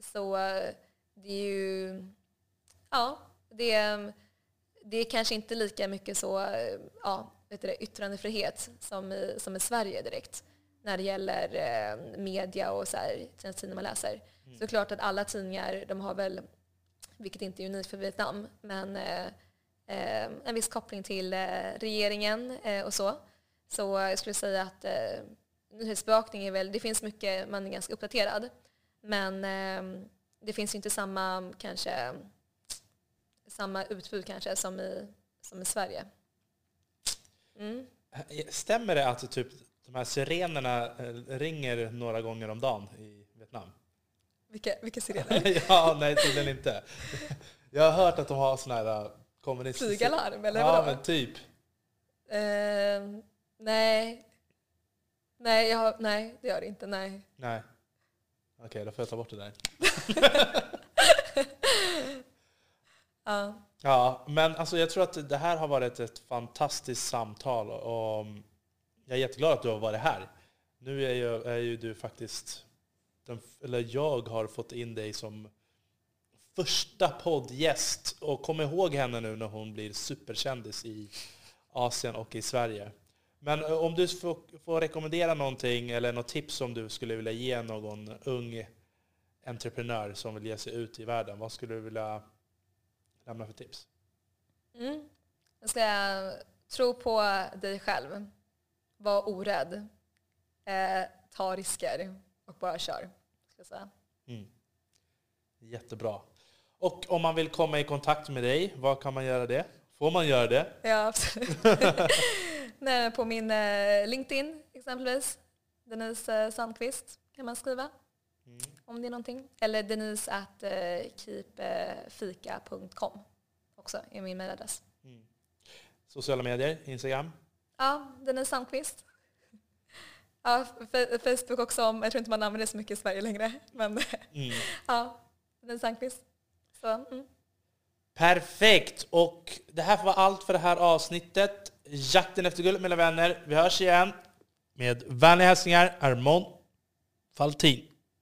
så det är ju, ja, det, det är kanske inte lika mycket så, ja, vet du, yttrandefrihet som i, som i Sverige direkt när det gäller eh, media och så här, tidningar man läser. Mm. Så klart att alla tidningar, de har väl, vilket inte är unikt för Vietnam, men eh, eh en viss koppling till eh, regeringen eh, och så. Så jag skulle säga att eh, nyhetsbevakning är väl, det finns mycket, man är ganska uppdaterad. Men eh, det finns inte samma, kanske, samma utbud kanske som i, som i Sverige.
Mm. Stämmer det att typ, de här sirenerna eh, ringer några gånger om dagen i Vietnam?
Vilka, vilka sirener?
ja, nej tydligen inte. Jag har hört att de har sådana här eh,
kommunistiska... Flygalarm eller
vadå? Ja, men typ.
Uh, Nej. Nej, jag har, nej, det gör det inte. Nej.
Nej. Okej, okay, då får jag ta bort det där. ja ja, men alltså jag tror att det här har varit ett fantastiskt samtal och jag är jätteglad att du har varit här. Nu är ju, är ju du faktiskt, den, eller jag har fått in dig som första poddgäst. Och kom ihåg henne nu när hon blir superkändis i Asien och i Sverige. Men eh, om du får, får rekommendera någonting eller något tips som du skulle vilja ge någon ung entreprenör som vill ge sig ut i världen, vad skulle du vilja lämna för tips?
Mm. Jag ska tro på dig själv. Var orädd. Eh, ta risker och bara kör. Ska säga. Mm.
Jättebra. Och om man vill komma i kontakt med dig, var kan man göra det? Får man göra det?
Ja, absolut. Nej, på min eh, LinkedIn exempelvis. Denise eh, Sandqvist kan man skriva mm. om det är någonting. Eller denise at eh, också är min mejladress. Mm.
Sociala medier, Instagram?
Ja, Denise Sandqvist. Ja, Facebook också, jag tror inte man använder det så mycket i Sverige längre. Men mm. ja, Denise Sandqvist. Så, mm.
Perfekt! Och det här var allt för det här avsnittet. Jakten efter guld, mina vänner. Vi hörs igen. Med vänliga hälsningar, Armand Faltin.